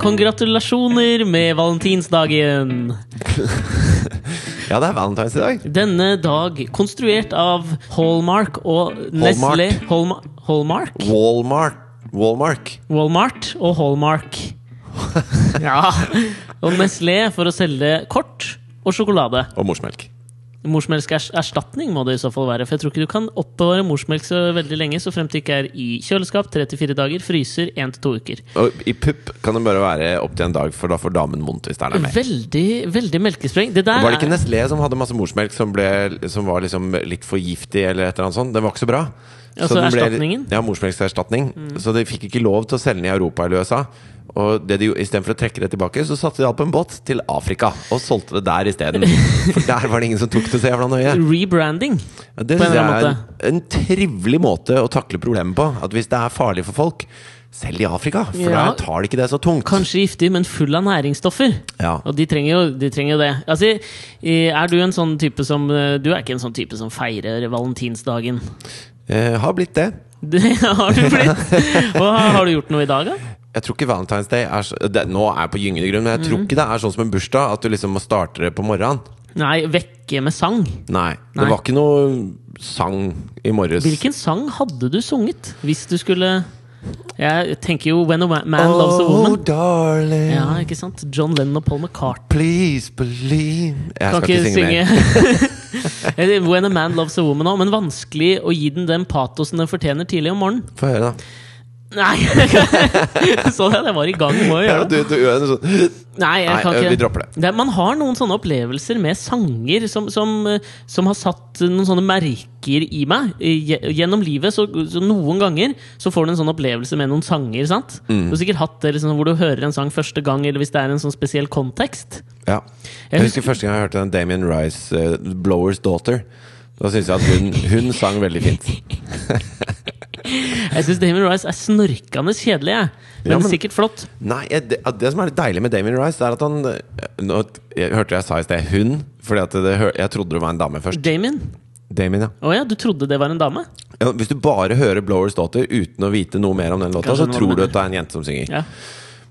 Kongratulasjoner med valentinsdagen! Ja, det er valentines i dag. Denne dag konstruert av Hallmark og Nestlé Hallma Hallmark? Walmart. Walmart. Walmart og Hallmark. Ja. Og Nestlé for å selge kort og sjokolade. Og morsmelk. Morsmelkerstatning må det i så fall være. For jeg tror ikke du kan oppbevare morsmelk så veldig lenge så frem til ikke er i kjøleskap 3-4 dager, fryser 1-2 uker. Og i pupp kan det bare være opptil en dag, for da får damen vondt hvis det er der med. Veldig veldig melkespreng. Det der Var det ikke Nestlé som hadde masse morsmelk som, ble, som var liksom litt for giftig, eller et eller annet sånt? Den var ikke så bra. Altså den ble- erstatningen? Ja, Mm. Så de fikk ikke lov til å selge den i Europa eller USA. Og det de, istedenfor å trekke det tilbake, så satte de alt på en båt til Afrika og solgte det der isteden. For der var det ingen som tok det så jævla nøye. rebranding. Det syns jeg er en trivelig måte å takle problemet på. At hvis det er farlig for folk, selg i Afrika. For Ja. der tar de ikke det så tungt. Kanskje giftig, men full av næringsstoffer. Ja. Og de trenger jo de trenger jo det. Altså, er du en sånn type som eh, Du er ikke en sånn type som feirer valentinsdagen? Eh, har blitt det. Det har du blitt! Og har du gjort noe i dag, da? Jeg tror ikke Valentine's Day er så, det, Nå er jeg på gyngende grunn, men jeg tror ikke det er sånn som en bursdag. At du liksom må starte det på morgenen. Nei, vekke med sang. Nei. Det Nei. var ikke noe sang i morges. Hvilken sang hadde du sunget hvis du skulle Jeg tenker jo 'When a Ma- Man Loves a Woman. Oh, darling, Ja, ikke sant? John Lennon og Paul McCartney. please believe Jeg Kan skal ikke synge mer. 'When a Man Loves a Woman' òg, men vanskelig å gi den den patosen den fortjener tidlig om morgenen. Få høre, da. Nei! Så det, jeg var i gang med å gjøre det. du, du gjør det sånn Nei, jeg Nei, kan øh, ikke vi dropper det. det. Man har noen sånne opplevelser med sanger som, som, eh, som har satt noen sånne merker i meg eh, gjennom livet. Så, så noen ganger så får du en sånn opplevelse med noen sanger. sant? Mm. Du har sikkert hatt det liksom, hvor du hører en sang første gang, eller hvis det er en sånn spesiell kontekst. Ja. Jeg Jeg husker første gang jeg hørte den Damien Rice, uh, 'Blower's Daughter'. Da syns jeg at hun, hun sang veldig fint. Jeg syns Damien Rice er snorkende kjedelig, jeg. Men, Ja, men- sikkert flott. Nei, det, det som er litt deilig med Damien Rice, Det er at han nå, Jeg hørte jeg sa i sted 'hun', Fordi det, jeg trodde det var en dame først. Damien? Damien, ja. Å ja, du trodde det var en dame? ja. Hvis du bare hører 'Blower's Daughter' uten å vite noe mer om den låta, så tror du at det er en jente som synger. Ja.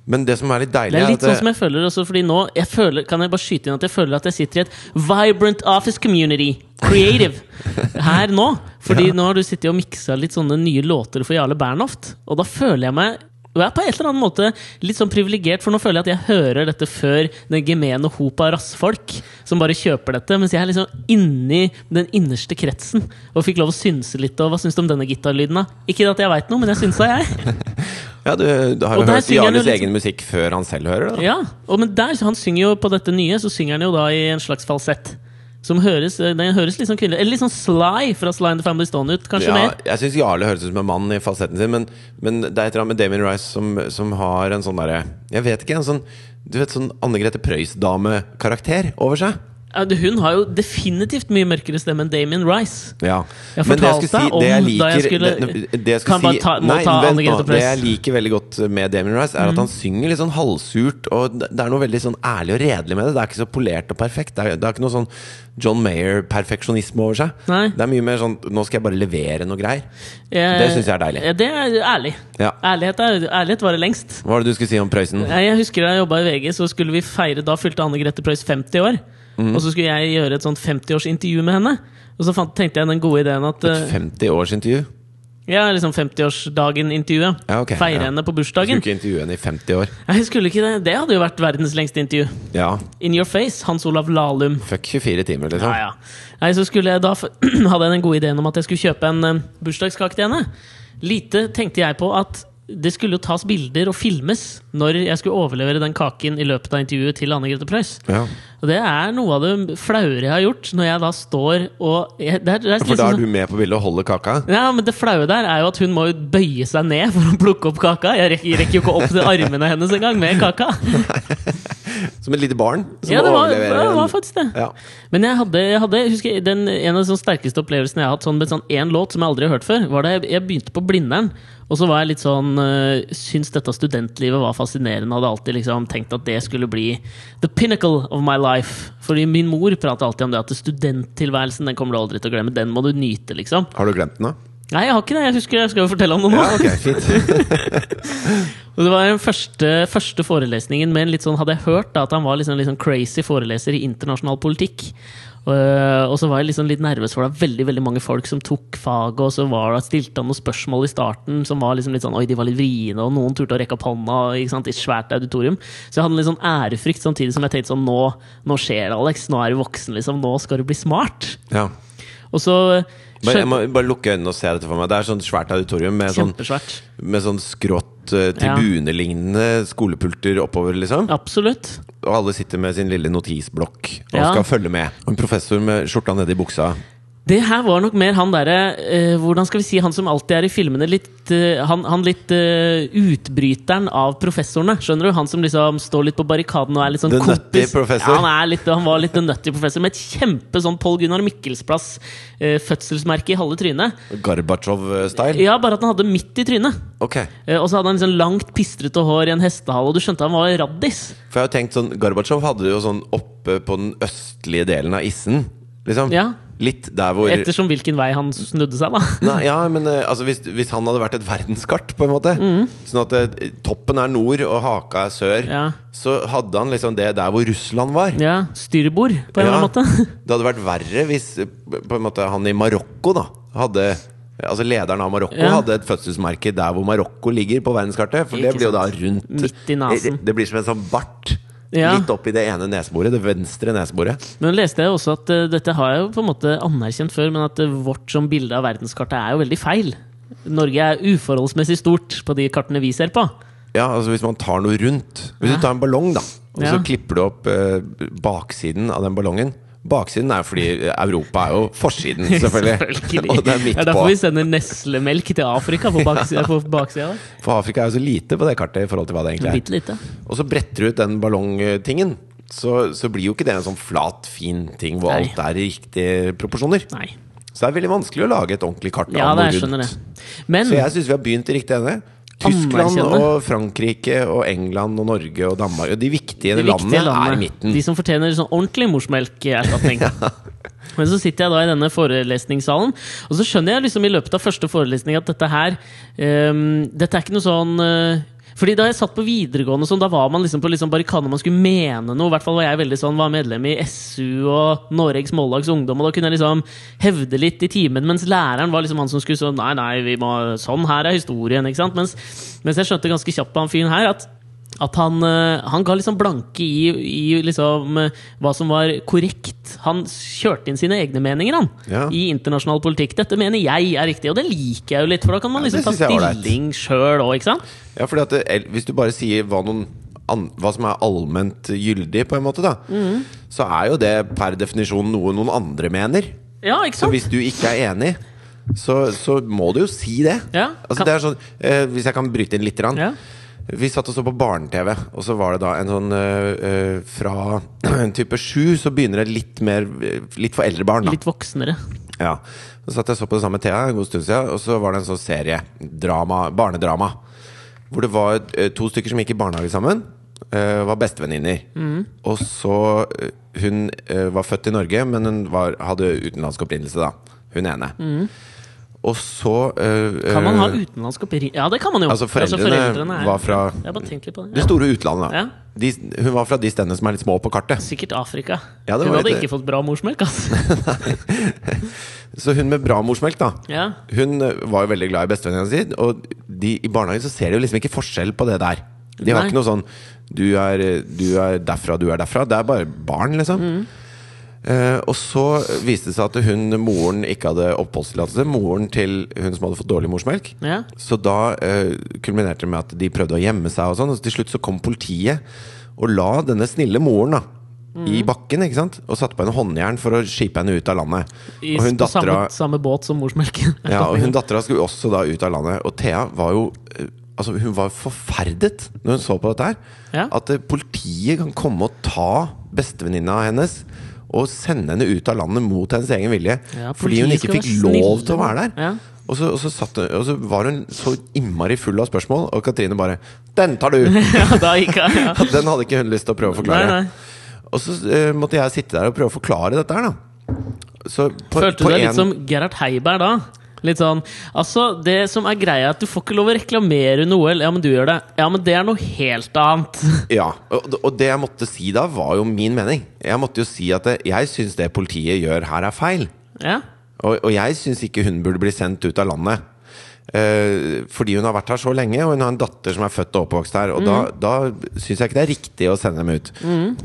Men det som er litt deilig, Det er litt at sånn som jeg føler også, fordi nå jeg føler, Kan jeg bare skyte inn at jeg føler at jeg sitter i et vibrant office community. Creative. Her nå. Fordi nå har du sittet og miksa litt sånne nye låter for Jarle Bernhoft. Og da føler jeg meg og jeg er på en eller annen måte litt sånn privilegert, for nå føler jeg at jeg hører dette før den gemene hop av rassfolk som bare kjøper dette, mens jeg er liksom inni den innerste kretsen og fikk lov å synse litt. Og hva syns du om denne gitarlyden, da? Ikke at jeg veit noe, men jeg synsa, jeg. ja, du, du har jo hørt Jarles egen musikk før han selv hører det. da. Ja, og men der, Han synger jo på dette nye, så synger han jo da i en slags falsett. Som høres, den høres litt sånn kvinnelig Eller litt sånn Sly fra Sly and the Family Stone ut, kanskje Ja, mer. jeg syns Jarle høres ut som en mann i fasetten sin, men, men det er et eller annet med Damien Rice som, som har en sånn derre Jeg vet ikke, en sånn Du vet, sånn Anne Grete Preus-dame-karakter over seg. Hun har jo definitivt mye mørkere stemme enn Damien Rice. Ja. Jeg fortalte deg si, om jeg liker, da jeg skulle- det, det jeg Kan Kan bare ta- nei, ta vent Anne Grete Press. Det jeg liker veldig godt med Damien Rice, er at han synger litt sånn halvsurt, og det er noe veldig sånn ærlig og redelig med det. Det er ikke så polert og perfekt. Det er, det er ikke noe sånn John Mayer-perfeksjonisme over seg. Nei. Det er mye mer sånn Nå skal jeg bare levere noe greier. Eh, Det synes jeg er deilig. Det er ærlig. Ja. Ærlighet, er, ærlighet varer lengst. Hva var det du skulle si om Prøysen? Jeg husker da jeg jobba i VG, så skulle vi feire Da fylte Anne Grete Preus 50 år. Mhm. Og så skulle jeg gjøre et sånt 50-årsintervju med henne. Og så fant, tenkte jeg den gode ideen at Et 50-årsintervju? Ja, liksom 50-årsdagen-intervjuet. Ja, okay, Feire ja. henne på bursdagen. skulle ikke intervjue henne i 50 år? Nei, skulle ikke det. Det hadde jo vært verdens lengste intervju. Ja. In your face, Hans Olav Lahlum. Fuck 24 timer, liksom. Ja, ja. Nei, så skulle jeg da hadde jeg den gode ideen om at jeg skulle kjøpe en eh, bursdagskake til henne. Lite tenkte jeg på at det skulle jo tas bilder og filmes når jeg skulle overlevere den kaken i løpet av intervjuet til Anne Grete Preus. Ja. Og det er noe av det flauere jeg har gjort, når jeg da står og jeg, det er, det er For da sånn- er du med på bildet og holder kaka? Ja, men det flaue der er jo at hun må jo bøye seg ned for å plukke opp kaka. Jeg rekker, jeg rekker jo ikke opp til armene hennes engang med kaka. Som et lite barn? Som Ja, det var, det var faktisk det. Ja. Men jeg hadde, jeg hadde husker den, en av de sånn sterkeste opplevelsene jeg har hatt sånn med sånn én låt som jeg aldri har hørt før, var da jeg, jeg begynte på Blindern. Og så var jeg litt sånn uh, Syns dette studentlivet var fascinerende. Hadde alltid liksom tenkt at det skulle bli the pinnacle of my life. Fordi min mor prater alltid om det at studenttilværelsen Den kommer du aldri til å glemme. Den må du nyte, liksom. Har du glemt den, da? Nei, jeg har ikke det. Jeg husker jeg skal jo fortelle om det nå. Ja, okay, fint. Og det var den første, første forelesningen med en litt sånn Hadde jeg hørt da, at han var liksom, sånn crazy foreleser i internasjonal politikk. Og, og så var jeg liksom litt nervøs, for det var veldig veldig mange folk som tok faget. Og så var det, stilte han noen spørsmål i starten som var liksom litt sånn Oi, de var litt vriene, og noen turte å rekke opp hånda i et svært auditorium. Så jeg hadde litt sånn ærefrykt, samtidig som jeg tenkte sånn Nå, nå skjer det, Alex. Nå er du voksen, liksom. Nå skal du bli smart. Ja. Og så Bare, jeg må bare lukke øynene og se dette for meg. Det er sånn svært auditorium med sånn, med sånn skrått uh, tribunelignende skolepulter oppover, liksom. Absolutt. Og alle sitter med sin lille notisblokk og Ja. skal følge med. Og en professor med skjorta nedi buksa. Det her var nok mer han derre eh, Hvordan skal vi si han som alltid er i filmene litt eh, Han, han litt eh, utbryteren av professorene. Skjønner du? Han som liksom står litt på barrikaden og er litt sånn The kompis. Ja, han, litt, han var litt the nutty professor med et kjempe sånn Pål Gunnar Mikkelsplass eh, fødselsmerke i halve trynet. Gorbatsjov-style. Ja, bare at han hadde midt i trynet. Okay. Eh, og så hadde han liksom langt, pistrete hår i en hestehale, og du skjønte han var raddis. For jeg har tenkt sånn Gorbatsjov hadde jo sånn oppe på den østlige delen av issen. Liksom. Ja. Litt der hvor Ettersom hvilken vei han snudde seg, da. Nei, ja, men eh, altså, hvis, hvis han hadde vært et verdenskart, på en måte Sånn at eh, toppen er nord og haka er sør, Mm. Ja. så hadde han liksom det der hvor Russland var. Ja, Styrbord, på en eller Ja. måte. Det hadde vært verre hvis på en måte han i Marokko da hadde Altså lederen av Marokko Ja. hadde et fødselsmerke der hvor Marokko ligger på verdenskartet. For det Ikke blir jo da rundt Midt i nasen. Det blir som en sånn bart. Ja. Litt oppi det ene neseboret. Det venstre neseboret. Men leste jeg også at eh, dette har jeg jo på en måte anerkjent før, men at eh, vårt som bilde av verdenskartet er jo veldig feil. Norge er uforholdsmessig stort på de kartene vi ser på. Ja, altså Hvis man tar noe rundt Hvis Ja. du tar en ballong, da og så klipper du opp eh, baksiden av den ballongen Baksiden er jo fordi Europa er jo forsiden, selvfølgelig. og det er midt på. Ja, derfor vi sender Neslemelk til Afrika på baksida. På baksida. For Afrika er jo så lite på det kartet i forhold til hva det egentlig er. Og så bretter du ut den ballongtingen, så, så blir jo ikke det en sånn flat, fin ting hvor Nei. alt er i riktige proporsjoner. Nei. Så det er veldig vanskelig å lage et ordentlig kart Ja, det, jeg skjønner det. Men Så jeg syns vi har begynt i riktig ende. Tyskland og Frankrike og England og Norge og Danmark og De viktige, de landene, landene, er i midten. de som fortjener sånn ordentlig morsmelkerstatning. Men så sitter jeg da i denne forelesningssalen, og så skjønner jeg liksom i løpet av første forelesning at dette her um, Dette er ikke noe sånn eh, fordi Da jeg satt på videregående, sånn, da var man liksom på liksom barrikadene man skulle mene noe. I hvert fall var jeg veldig sånn, var medlem i SU og Noregs Mållags Ungdom. Og da kunne jeg liksom hevde litt i timen, mens læreren var liksom han som skulle sånn Nei, nei, vi må, sånn her er historien. ikke sant? Mens, mens jeg skjønte ganske kjapt på han fyren her at at han, eh, han ga liksom blanke i, i liksom, eh, hva som var korrekt. Han kjørte inn sine egne meninger han, Ja. i internasjonal politikk. Dette mener jeg er riktig, og det liker jeg jo litt, for da kan man liksom ta stilling sjøl òg. Ja, fordi at Hvis du bare sier hva, noen, hva som er allment gyldig, på en måte, da, Mm. så er jo det per definisjon noe noen andre mener. Ja, ikke Så hvis du ikke er enig, så, så må du jo si det. Ja, altså, det er sånn, eh, hvis jeg kan bryte inn litt. Rann, Ja. Vi satt og så på barne-TV, og så var det da en sånn eh, Fra type sju så begynner det litt mer eh, Litt for eldre barn, da. Litt voksnere. Ja. Så satt jeg og så på det samme Thea en god stund siden, og så var det en sånn serie, drama, barnedrama, hvor det var to stykker som gikk i barnehage sammen. eh, var bestevenninner. Og så Hun eh, var født i Norge, men hun var, hadde utenlandsk opprinnelse, da. Hun ene. Og så eh, Kan man ha eh, utenlandsk opprinnelse? Ja, det kan man jo. Altså, foreldrene var fra- Jeg har bare tenkt litt på det. det store utlandet. Ja. De, hun var fra de stedene som er litt små på kartet. Sikkert Afrika. Ja, Hun hadde litt- ikke fått bra morsmelk, altså. Så hun med bra morsmelk, da. Ja. Hun eh, var jo veldig glad i bestevenninna si, og de, i barnehagen så ser de jo liksom ikke forskjell på det der. De har Nei. ikke noe sånn du er, du er derfra, du er derfra. Det er bare barn, liksom. Mm. Eh, og så viste det seg at hun moren ikke hadde oppholdstillatelse. Moren til hun som hadde fått dårlig morsmelk. Ja. Så da uh, kulminerte det med at de prøvde å gjemme seg, og sånn Og til slutt så kom politiet og la denne snille moren da i Mm. bakken ikke sant? og satte på henne håndjern for å skipe henne ut av landet. I, og hun på samme, dattera samme båt som morsmelken. ja, og hun dattera skulle også da ut av landet. Og Thea var jo eh, Altså Hun var forferdet når hun så på dette her. Ja. At politiet kan komme og ta bestevenninna hennes og sende henne ut av landet mot hennes egen vilje. Ja, fordi hun ikke fikk lov til å være der. Ja. Og, så, og, så satte, og så var hun så innmari full av spørsmål, og Katrine bare 'Den tar du!' ja, da gikk. Den hadde ikke hun lyst til å prøve å forklare. Nei, nei. Og så uh, måtte jeg sitte der og prøve å forklare dette her, da. Så på, Følte du deg en- litt som Gerhard Heiberg da? Litt sånn Altså, det som er greia, er at du får ikke lov å reklamere under OL. Ja, men du gjør det. Ja, men det er noe helt annet. Ja, og, og det jeg måtte si da, var jo min mening. Jeg måtte jo si at det, jeg syns det politiet gjør her, er feil. Ja. Og, og jeg syns ikke hun burde bli sendt ut av landet. Eh, fordi hun har vært her så lenge, og hun har en datter som er født og oppvokst her. Og da, da syns jeg ikke det er riktig å sende dem ut.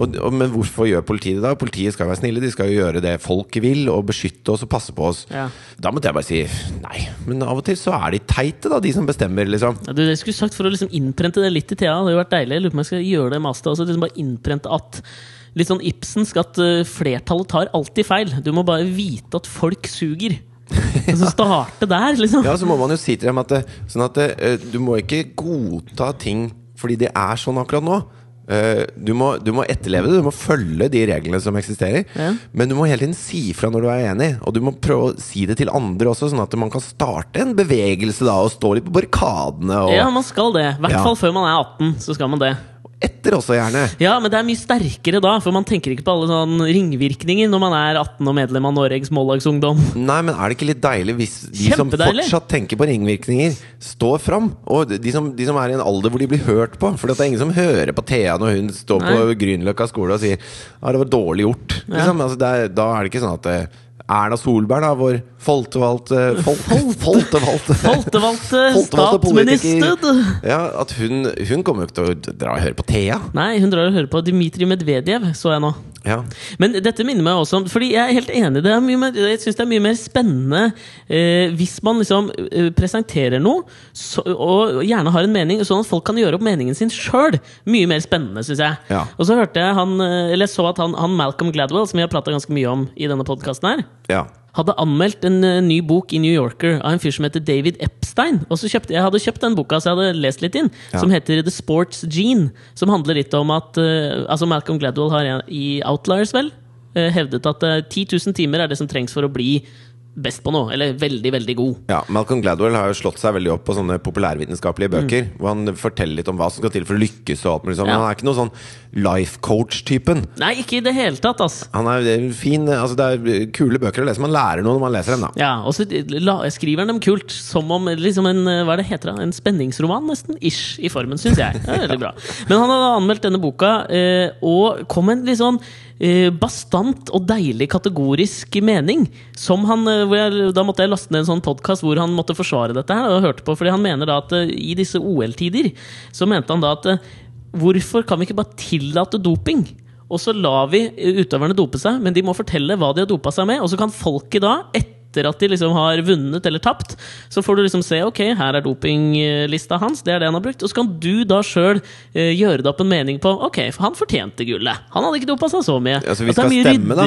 Og, og, men hvorfor gjør politiet det da? Politiet skal være snille, de skal jo gjøre det folket vil, og beskytte oss og passe på oss. Ja. Da måtte jeg bare si nei. Men av og til så er de teite, da, de som bestemmer, liksom. Ja, du, jeg skulle sagt For å liksom innprente det litt i Thea, det hadde jo vært deilig. Jeg lurer på om jeg skal gjøre det med Asta også. Liksom bare innprente at Litt sånn Ibsensk at eh, flertallet tar alltid feil. Du må bare vite at folk suger. Altså starte der, liksom. Ja, så må man jo si til dem at, det, sånn at det, eh, du må ikke godta ting fordi det er sånn akkurat nå. Eh, Du må, du må etterleve det, du må følge de reglene som eksisterer. Ja. Men du må hele tiden si fra når du er enig, og du må prøve å si det til andre også, sånn at man kan starte en bevegelse da, og stå litt på barrikadene. Og Ja, man skal det. I hvert Ja. fall før man er 18. Så skal man det. Etter også, gjerne. Ja, men det er mye sterkere da, for man tenker ikke på alle sånn ringvirkninger når man er 18 og medlem av Norges Mållagsungdom. Nei, men er det ikke litt deilig hvis de som fortsatt tenker på ringvirkninger, står fram? Og de som, de som er i en alder hvor de blir hørt på. For det er ingen som hører på Thea når hun står på Nei. Grünerløkka skole og sier Ja, det var dårlig gjort. Liksom. Altså, det er, da er det ikke sånn at eh, Erna Solberg, da, vår folkevalgte fol, Folkevalgte statsminister! Ja, at hun, hun kommer jo ikke til å dra og høre på Thea. Nei, hun drar og hører på Dmitrij Medvedev, så jeg nå. Ja. Men dette minner meg også om Fordi jeg er helt enig, det er mye mer, jeg syns det er mye mer spennende eh, hvis man liksom eh, presenterer noe så, og gjerne har en mening, sånn at folk kan gjøre opp meningen sin sjøl. Mye mer spennende, syns jeg. Ja. Og så hørte jeg han eh, Eller jeg så at han, han Malcolm Gladwell, som vi har prata ganske mye om i denne podkasten her, ja. Hadde anmeldt en eh, ny bok i New Yorker av en fyr som heter David Epstein. Og så kjøpte, Jeg hadde kjøpt den boka, så jeg hadde lest litt inn, Ja. som heter The Sports Gene. Som handler litt om at uh, Altså Malcolm Gladwell har i Outliers, vel, uh, hevdet at uh, 10 000 timer er det som trengs for å bli best på noe. Eller veldig, veldig god. Ja, Malcolm Gladwell har jo slått seg veldig opp på sånne populærvitenskapelige bøker. Hvor han forteller litt om hva som skal til for å lykkes. og alt mulig sånn. Mm. Ja. Han er ikke noe sånn life coach-typen. Nei, ikke i det hele tatt, ass. Han er fin, altså Det er kule bøker å lese. Man lærer noe når man leser dem. da Ja, og så skriver han dem kult, som om liksom en hva er det heter det, en spenningsroman, nesten. Ish, i formen, syns jeg. Det er veldig bra. Men han hadde anmeldt denne boka, eh, og kom en litt sånn bastant og deilig kategorisk mening. Som han, eh, jeg, Da måtte jeg laste ned en sånn podkast hvor han måtte forsvare dette. her og hørte på, fordi Han mener da at eh, i disse OL-tider så mente han da at eh, hvorfor kan vi ikke bare tillate doping? Og så lar vi utøverne dope seg, men de må fortelle hva de har dopa seg med. Og så kan folket da, etter at de liksom har vunnet eller tapt, så får du liksom se ok, her er dopinglista hans, det er det han har brukt. Og så kan du da sjøl eh, gjøre deg opp en mening på ok, for han fortjente gullet. Han hadde ikke dopa seg så mye. Vi At det er skal mye stemme, da.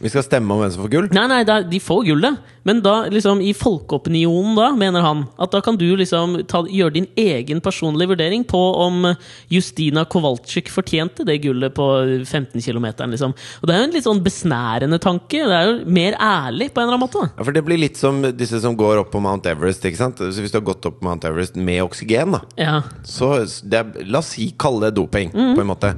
Vi skal stemme om hvem som får gull. Nei, nei, er, de får gullet. Men da, liksom, i folkeopinionen, da, mener han, at da kan du liksom ta, gjøre din egen personlige vurdering på om Justina Kowalczyk fortjente det gullet på 15 km. Liksom. Og det er jo en litt sånn besnærende tanke. Det er jo mer ærlig, på en eller annen måte. da. Ja, For det blir litt som disse som går opp på Mount Everest. ikke sant? Så Hvis du har gått opp på Mount Everest med oksygen, da Ja. så det La oss si kalle det doping, Mm. på en måte.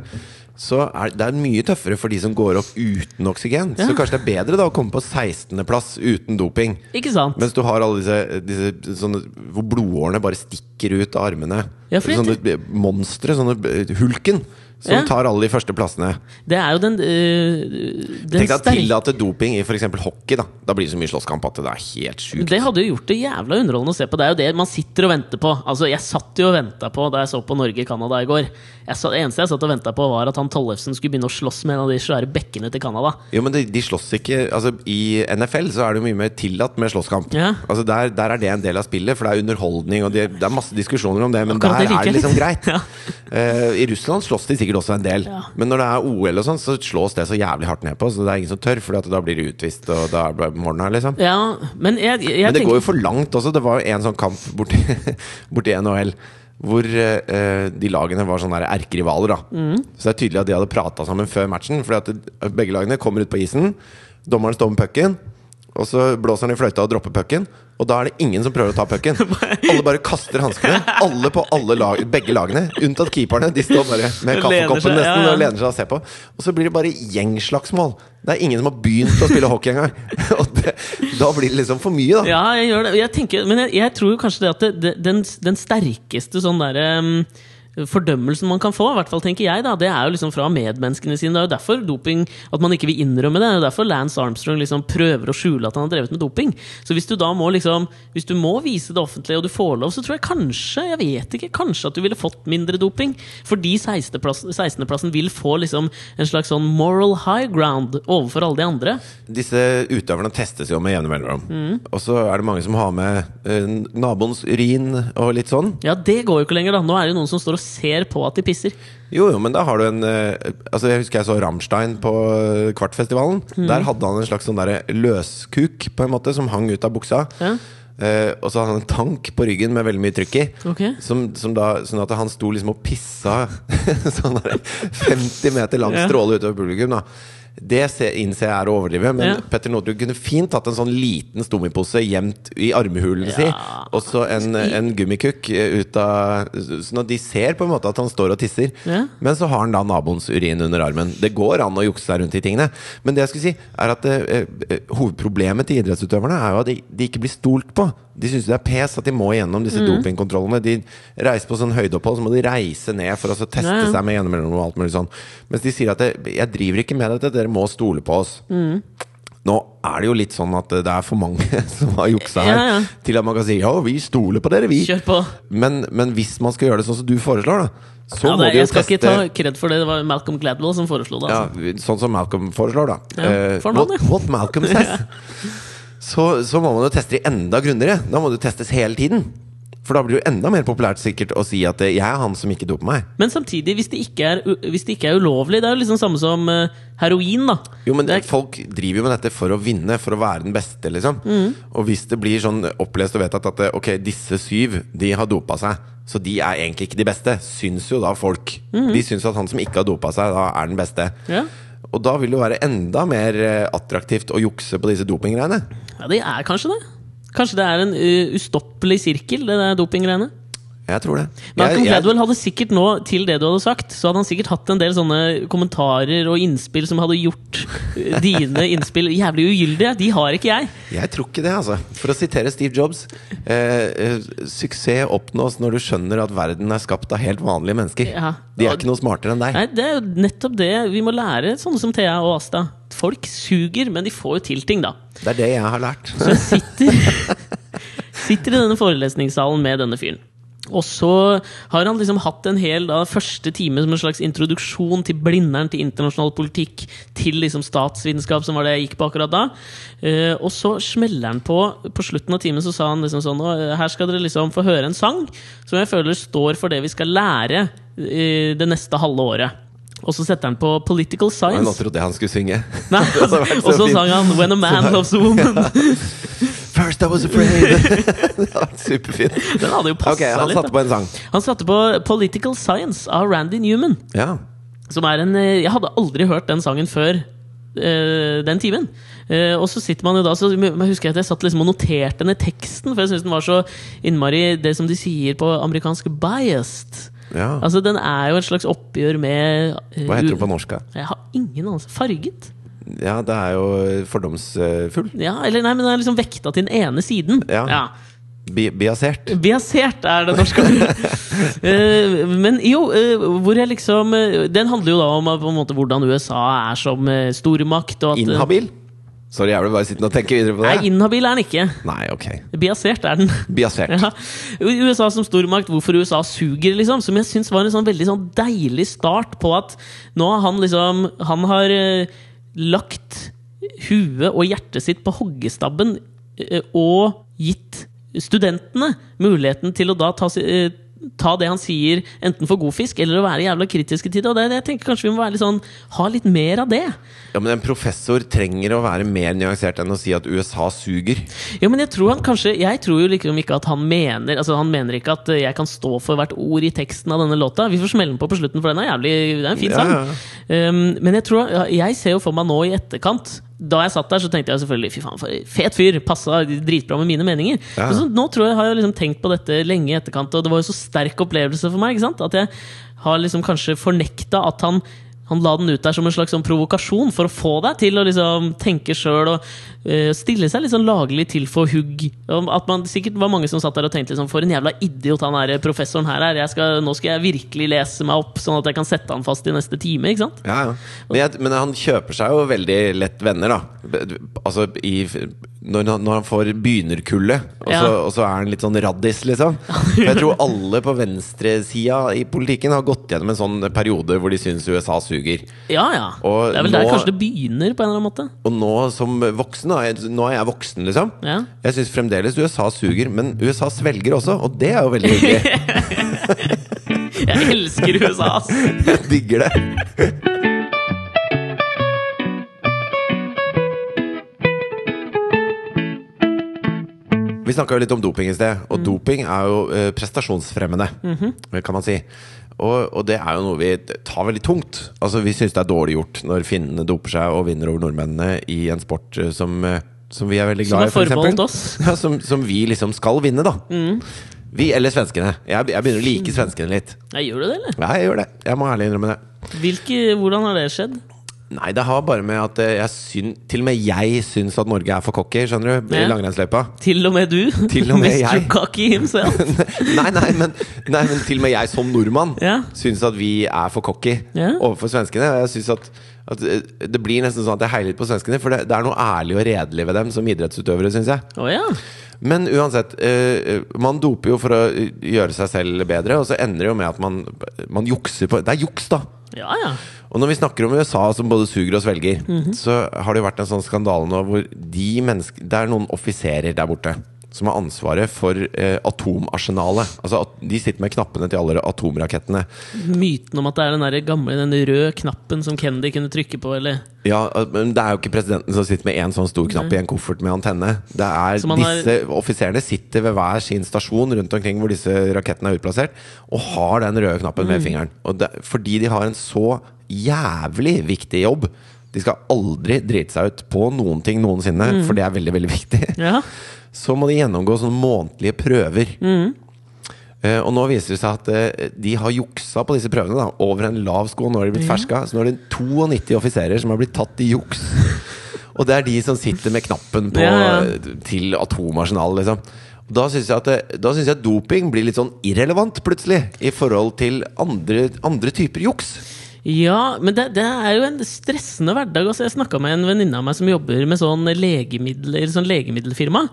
Så er det er mye tøffere for de som går opp uten oksygen. Ja. Så kanskje det er bedre da å komme på 16.-plass uten doping. Ikke sant? Mens du har alle disse, disse sånne hvor blodårene bare stikker ut av armene. Ja, sånne monstre. Sånne Hulken. Som Ja. tar alle de første plassene. Det er jo den, øh, den Tenk deg å tillate doping i f.eks. hockey. Da Da blir det så mye slåsskamp at det er helt sjukt. Det hadde jo gjort det jævla underholdende å se på. Det er jo det man sitter og venter på. Altså, Jeg satt jo og venta på da jeg så på Norge-Canada i går. Jeg sa, det eneste jeg satt og venta på, var at han Tollefsen skulle begynne å slåss med en av de svære bekkene til Canada. Jo, men de, de slåss ikke Altså I NFL så er det jo mye mer tillatt med slåsskamp. Ja. Altså der, der er det en del av spillet, for det er underholdning, og det, det er masse diskusjoner om det, men Akkurat der det er det liksom greit. Ja. Uh, I Russland slåss de sikkert også en del, Ja. men når det er OL og sånn, så slås det så jævlig hardt ned på, så det er ingen som tør, for da blir det utvist, og da er her, liksom. Ja, men jeg, jeg, Men det tenker går jo for langt også. Det var jo en sånn kamp borti, borti NHL hvor eh, de lagene var sånne erkerivaler. Mm. Så det er tydelig at de hadde prata sammen før matchen. Fordi at det, begge lagene kommer ut på isen, dommeren står med pucken, og så blåser han i fløyta og dropper pucken. Og da er det ingen som prøver å ta pucken. Alle bare kaster hanskene. Alle på alle lag, begge lagene, unntatt keeperne. De står bare med kaffekoppen nesten og lener seg og ser på. Og så blir det bare gjengslagsmål. Det er ingen som har begynt å spille hockey engang. Da blir det liksom for mye, da. Ja, jeg gjør det. Jeg tenker, men jeg, jeg tror kanskje det at det, den, den sterkeste sånn derre um, Fordømmelsen man kan få, i hvert fall tenker jeg, da, det er jo liksom fra medmenneskene sine. Det er jo derfor doping At man ikke vil innrømme det. Det er jo derfor Lance Armstrong liksom prøver å skjule at han har drevet med doping. Så hvis du da må liksom Hvis du må vise det offentlige, og du får lov, så tror jeg kanskje Jeg vet ikke, kanskje at du ville fått mindre doping. Fordi 16.-plassen 16. vil få liksom en slags sånn moral high ground overfor alle de andre. Disse utøverne testes jo med jevne mellomrom. Mm. Og så er det mange som har med uh, naboens urin og litt sånn. Ja, det går jo ikke lenger, da. Nå er det jo noen som står og ser på at de pisser. Jo, jo, men da har du en eh, Altså Jeg husker jeg så Rammstein på eh, Kvartfestivalen. Mm. Der hadde han en slags sånn der løskuk på en måte som hang ut av buksa. Ja. Eh, og så hadde han en tank på ryggen med veldig mye trykk i. Okay. Som, som da, sånn at han sto liksom og pissa sånn der 50 meter lang stråle utover publikum. da det innser jeg er å overdrive, men Ja. Petter Northug kunne fint tatt en sånn liten stommipose gjemt i armhulen si, og så en, en gummikukk eh, ut av Sånn at de ser på en måte at han står og tisser. Ja. Men så har han da naboens urin under armen. Det går an å jukse seg rundt i tingene. Men det jeg skulle si, er at eh, eh, hovedproblemet til idrettsutøverne er jo at de, de ikke blir stolt på. De syns det er pes at de må gjennom Mm. disse dopingkontrollene. De reiser på sånn høydeopphold, så må de reise ned for å teste Ja, ja. seg med gjennom og alt mulig sånn. Mens de sier at det, 'jeg driver ikke med dette, dere må stole på oss'. Mm. Nå er det jo litt sånn at det er for mange som har juksa her, Ja, ja. til at man kan si 'ja, vi stoler på dere, vi'. Kjør på. Men, men hvis man skal gjøre det sånn som du foreslår, da, så Ja, må det, du jo jeg skal teste ikke ta kred for det. Det var Malcolm Gladwell som foreslo det. ja, Altså. Sånn som Malcolm foreslår, da. Eh, for uh, what, what Malcolm says. så, så må man jo teste de enda grundigere. Da må det testes hele tiden. For da blir det jo enda mer populært sikkert å si at eh, 'jeg er han som ikke doper meg'. Men samtidig, hvis det, ikke er, hvis det ikke er ulovlig Det er jo liksom samme som eh, heroin, da. Jo, men er- Folk driver jo med dette for å vinne, for å være den beste, liksom. Mm. Og hvis det blir sånn opplest og vedtatt at eh, ok, disse syv de har dopa seg, så de er egentlig ikke de beste, syns jo da folk. Mm. De syns at han som ikke har dopa seg, da er den beste. Ja. Og da vil det jo være enda mer attraktivt å jukse på disse dopinggreiene. ja, det er kanskje det. Kanskje det er en uh, ustoppelig sirkel, det der dopinggreiene. Jeg tror det. Malcolm Gladwell hadde sikkert nå, til det du hadde sagt, så hadde han sikkert hatt en del sånne kommentarer og innspill som hadde gjort eh, dine innspill jævlig ugyldige. De har ikke jeg. Jeg tror ikke det, altså. For å sitere Steve Jobs eh, eh, Suksess oppnås når du skjønner at verden er skapt av helt vanlige mennesker. Ja. De er ikke noe smartere enn deg. Nei, Det er jo nettopp det vi må lære, sånne som Thea og Asta. Folk suger, men de får jo til ting, da. Det er det jeg har lært. Så jeg sitter, sitter i denne forelesningssalen med denne fyren. Og så har han liksom hatt en hel da, første time som en slags introduksjon til Blindern, til internasjonal politikk, til liksom statsvitenskap, som var det jeg gikk på akkurat da. Uh, og så smeller han på På slutten av timen så sa han liksom sånn Her skal dere liksom få høre en sang som jeg føler står for det vi skal lære uh, det neste halve året. Og så setter han på Political science Nå trodde jeg han skulle synge. Nei, og så sang han When a man loves a woman. First I was afraid. var superfint. Den hadde jo passa Ok, han litt. satte på en sang. Han satte på Political Science av Randy Newman. Ja. Som er en eh, Jeg hadde aldri hørt den sangen før Uh, den timen. Uh, og så sitter man jo da Så jeg husker at jeg satt liksom og noterte ned teksten, for jeg syntes den var så innmari det som de sier på amerikansk biased. ja. Altså Den er jo et slags oppgjør med uh, Hva heter det på norsk? Jeg har ingen anelse. Farget? Ja, det er jo fordomsfull. Ja, eller nei, men den er liksom vekta til den ene siden. Ja. Bi biasert. Biasert er det norske ordet. Eh, men jo, eh, hvor jeg liksom eh, Den handler jo da om på en måte hvordan USA er som eh, stormakt. Og at, Inhabil? Sorry, jeg ble bare sittende og tenke videre på det. Nei, inhabil er den ikke. Nei, ok. Biasert er den. Biasert. Ja. USA som stormakt, hvorfor USA suger, liksom. Som jeg syns var en sånn veldig sånn deilig start på at nå har han liksom Han har lagt huet og hjertet sitt på hoggestabben eh, og gitt studentene muligheten til å da ta, eh, ta det han sier, enten for god fisk eller å være jævla kritiske til det. Og det, jeg tenker kanskje vi må være litt sånn ha litt mer av det. Ja, Men en professor trenger å være mer nyansert enn å si at USA suger. Ja, men jeg tror han kanskje Jeg tror jo liksom ikke at han mener Altså Han mener ikke at eh, jeg kan stå for hvert ord i teksten av denne låta. Vi får smelle den på på slutten, for den er jævlig Det er en fin sang. ja, Um, men jeg tror Jeg ser jo for meg nå i etterkant da jeg satt der, så tenkte jeg selvfølgelig fy faen, fet fyr. Passa dritbra med mine meninger. Ja. Så, nå tror jeg har jeg liksom tenkt på dette lenge i etterkant, og det var jo så sterk opplevelse for meg ikke sant? at jeg har liksom kanskje fornekta at han han la den ut der som en slags sånn provokasjon for å få deg til å liksom tenke sjøl og stille seg litt sånn laglig til for hugg. At man sikkert var mange som satt der og tenkte liksom, for en jævla idiot han er professoren her er. Skal, nå skal jeg virkelig lese meg opp, sånn at jeg kan sette han fast i neste time. ikke sant? Ja, ja. Men, jeg, men han kjøper seg jo veldig lett venner, da. Altså i, når, når han får begynnerkullet, og, så, Ja. og så er han litt sånn raddis, liksom. For jeg tror alle på venstresida i politikken har gått gjennom en sånn periode hvor de syns USA suger. Ja, ja. Og det er vel der kanskje det begynner, på en eller annen måte. Og nå som voksen, da, nå er jeg voksen, liksom. Ja. Jeg syns fremdeles USA suger, men USA svelger også, og det er jo veldig hyggelig. Jeg elsker USA, ass! Jeg digger det. Vi snakka litt om doping i sted, og doping er jo eh, prestasjonsfremmende, kan man si. Og, og det er jo noe vi tar veldig tungt. Altså Vi syns det er dårlig gjort når finnene doper seg og vinner over nordmennene i en sport eh, som, eh, som vi er veldig glad i, for eksempel. Ja, som, som vi liksom skal vinne, da. Vi eller svenskene. Jeg, jeg begynner å like svenskene litt. Jeg gjør du det, eller? Ja, jeg gjør det. Jeg må ærlig innrømme det. Hvilke, hvordan har det skjedd? Nei, det har bare med at eh, jeg syn, til og med jeg syns at Norge er for cocky, skjønner du, i Ja. langrennsløypa. Til og med du? Til og med Mr. jeg. Cocky himself? nei, nei men, nei, men til og med jeg som nordmann Ja. syns at vi er for cocky Ja. overfor svenskene. Jeg synes at, at eh, Det blir nesten sånn at jeg heier litt på svenskene, for det, det er noe ærlig og redelig ved dem som idrettsutøvere, syns jeg. Oh, ja. Men uansett, eh, man doper jo for å eh, gjøre seg selv bedre, og så ender det jo med at man, man jukser på Det er juks, da! Ja, ja. Og når vi snakker om USA som både suger og svelger, Mhm. så har det jo vært en sånn skandale nå hvor de mennesker det er noen offiserer der borte som har ansvaret for eh, atomarsenalet. Altså at de sitter med knappene til alle atomrakettene. Myten om at det er den der gamle den røde knappen som Kennedy kunne trykke på, eller Ja, men Det er jo ikke presidenten som sitter med én sånn stor knapp i en koffert med antenne. Det er disse har- offiserene sitter ved hver sin stasjon rundt omkring hvor disse rakettene er utplassert, og har den røde knappen Mm. med fingeren. Og det, fordi de har en så jævlig viktig jobb. De skal aldri drite seg ut på noen ting noensinne, Mm. for det er veldig, veldig viktig. Ja. Så må de gjennomgå sånne månedlige prøver. Mm. Uh, og nå viser det seg at uh, de har juksa på disse prøvene da, over en lav sko. Nå har de blitt ferska, så nå er det 92 offiserer som har blitt tatt i juks. Og det er de som sitter med knappen på, Ja, ja. eh, til atomarsenalet, liksom. Da syns jeg, jeg at doping blir litt sånn irrelevant, plutselig, i forhold til andre, andre typer juks. Ja, men det, det er jo en stressende hverdag. Altså, jeg snakka med en venninne av meg som jobber med sånn legemidler, sånn legemiddelfirma.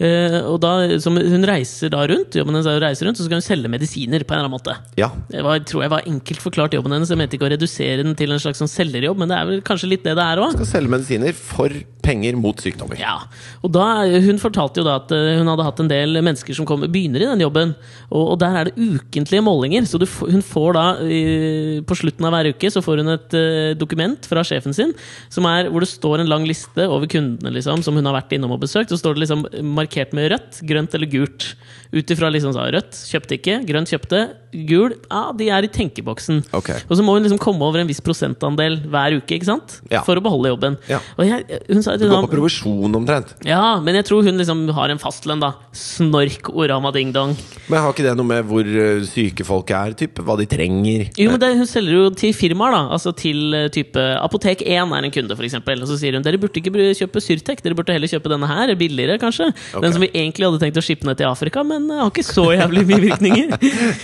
Eh, og da, som Hun reiser da rundt, jobben hennes er å reise rundt, så skal hun selge medisiner på en eller annen måte. Ja. Det var, tror jeg var enkelt forklart jobben hennes. Jeg mente ikke å redusere den til en slags sånn selgerjobb, men det er vel kanskje litt det det er òg. Skal selge medisiner for penger mot sykdommer. Ja, og da, Hun fortalte jo da at eh, hun hadde hatt en del mennesker som kom, begynner i den jobben. Og, og der er det ukentlige målinger. Så du, hun får da på slutten av hver uke så får hun et eh, dokument fra sjefen sin som er, hvor det står en lang liste over kundene liksom, som hun har vært innom og besøkt. Så står det liksom markert med rødt, grønt eller gult. Ut ifra liksom rødt kjøpte ikke, grønt kjøpte, gul ja, de er i tenkeboksen. Ok. Og så må hun liksom komme over en viss prosentandel hver uke ikke sant? Ja. for å beholde jobben. Ja. Jeg, sa Du går på provisjon omtrent. ja, men jeg tror hun liksom har en fastlønn, da. Snork orama ding dong. Men har ikke det noe med hvor eh, syke folk er? Typ, hva de trenger? Jo, men det, Hun selger jo til firmaer, da. Altså til eh, type Apotek 1 er en kunde, f.eks. Og så sier hun dere burde ikke kjøpe Syrtec, dere burde heller kjøpe denne her. Billigere, kanskje. Okay. Den som vi egentlig hadde tenkt å shippe ned til Afrika, men eh, har ikke så jævlig mye virkninger.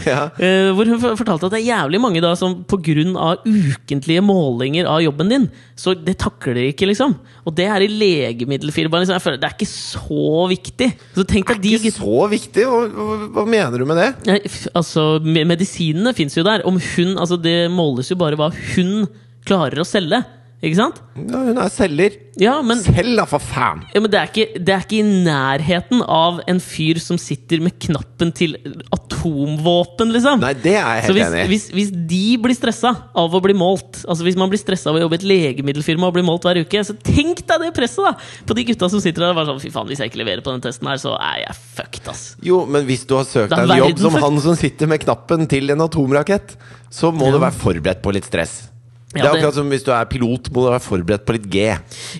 Ja. Eh, hvor hun fortalte at det er jævlig mange da som pga. ukentlige målinger av jobben din, så det takler de ikke, liksom. Og det er i legemiddelfirmaet. Liksom. Jeg føler Det er ikke så viktig. Så tenk deg de Ikke så viktig? Hva, hva, hva mener du med det? Nei, altså, Medisinene fins jo der. Om hun, altså Det måles jo bare hva hun klarer å selge. Ikke sant? Ja, hun er selger. Ja, men, Selg, da, for faen! ja, men det, er ikke, det er ikke i nærheten av en fyr som sitter med knappen til atomvåpen, liksom. Nei, det er jeg Så helt hvis, enig hvis, hvis de blir stressa av å bli målt Altså Hvis man blir stressa av å jobbe i et legemiddelfirma og bli målt hver uke, så tenk deg det presset da på de gutta som sitter der og bare sånn Fy faen, hvis jeg ikke leverer på den testen her, så er jeg fucked, ass. Jo, men hvis du har søkt deg en jobb som han som sitter med knappen til en atomrakett, så må Ja. du være forberedt på litt stress. Det er akkurat som hvis du er pilot, må du være forberedt på litt G.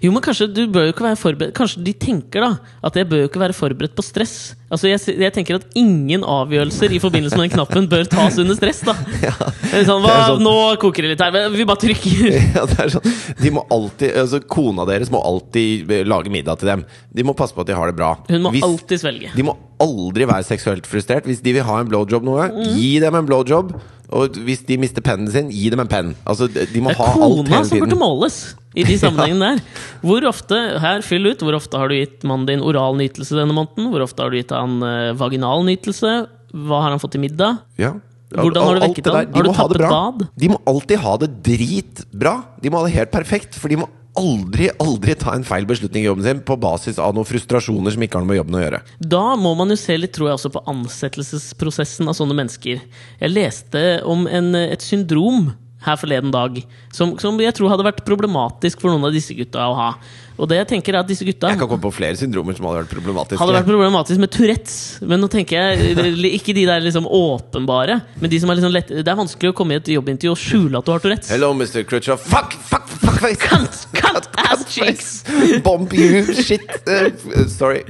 Jo, men kanskje du bør jo ikke være forberedt Kanskje de tenker da at jeg bør jo ikke være forberedt på stress. Altså, jeg, jeg tenker at ingen avgjørelser i forbindelse med den knappen bør tas under stress, da. Er sånn, hva, sånn- Nå koker det litt her. Vi bare trykker. Ja, det sånn. De må alltid, altså Kona deres må alltid lage middag til dem. De må passe på at de har det bra. Hun må Hvis- alltid svelge. De må aldri være seksuelt frustrert. Hvis de vil ha en blowjob noe, Mm. gi dem en blowjob. Og hvis de mister pennen sin, gi dem en penn. Altså, de må Det er ha kona som burde måles i de sammenhengene der. Hvor ofte her, fyll ut, hvor ofte har du gitt mannen din oral nytelse denne måneden? Hvor ofte har du gitt han eh, vaginal nytelse? Hva har han fått til middag? Ja. Hvordan har du vekket ham? Har du må ha det tappet bad? De må alltid ha det dritbra. De må ha det helt perfekt. For de må aldri, aldri ta en feil beslutning i jobben sin på basis av noen frustrasjoner som ikke har noe med jobben å gjøre. Da må man jo se litt tror jeg, også på ansettelsesprosessen av sånne mennesker. Jeg leste om en, et syndrom her forleden dag som, som jeg tror hadde vært problematisk for noen av disse gutta å ha. Og det jeg tenker er at disse gutta Jeg kan komme på flere syndromer som hadde vært problematiske. hadde vært problematisk med Tourettes. Men nå tenker jeg Ikke de der liksom åpenbare, men de som er liksom lett Det er vanskelig å komme i et jobbintervju og skjule at du har Tourettes. Hello, Mr. Crutcher. Fuck, fuck, fuck face! Cunt, cunt, ass cheeks! Bomb you, shit. Uh, sorry.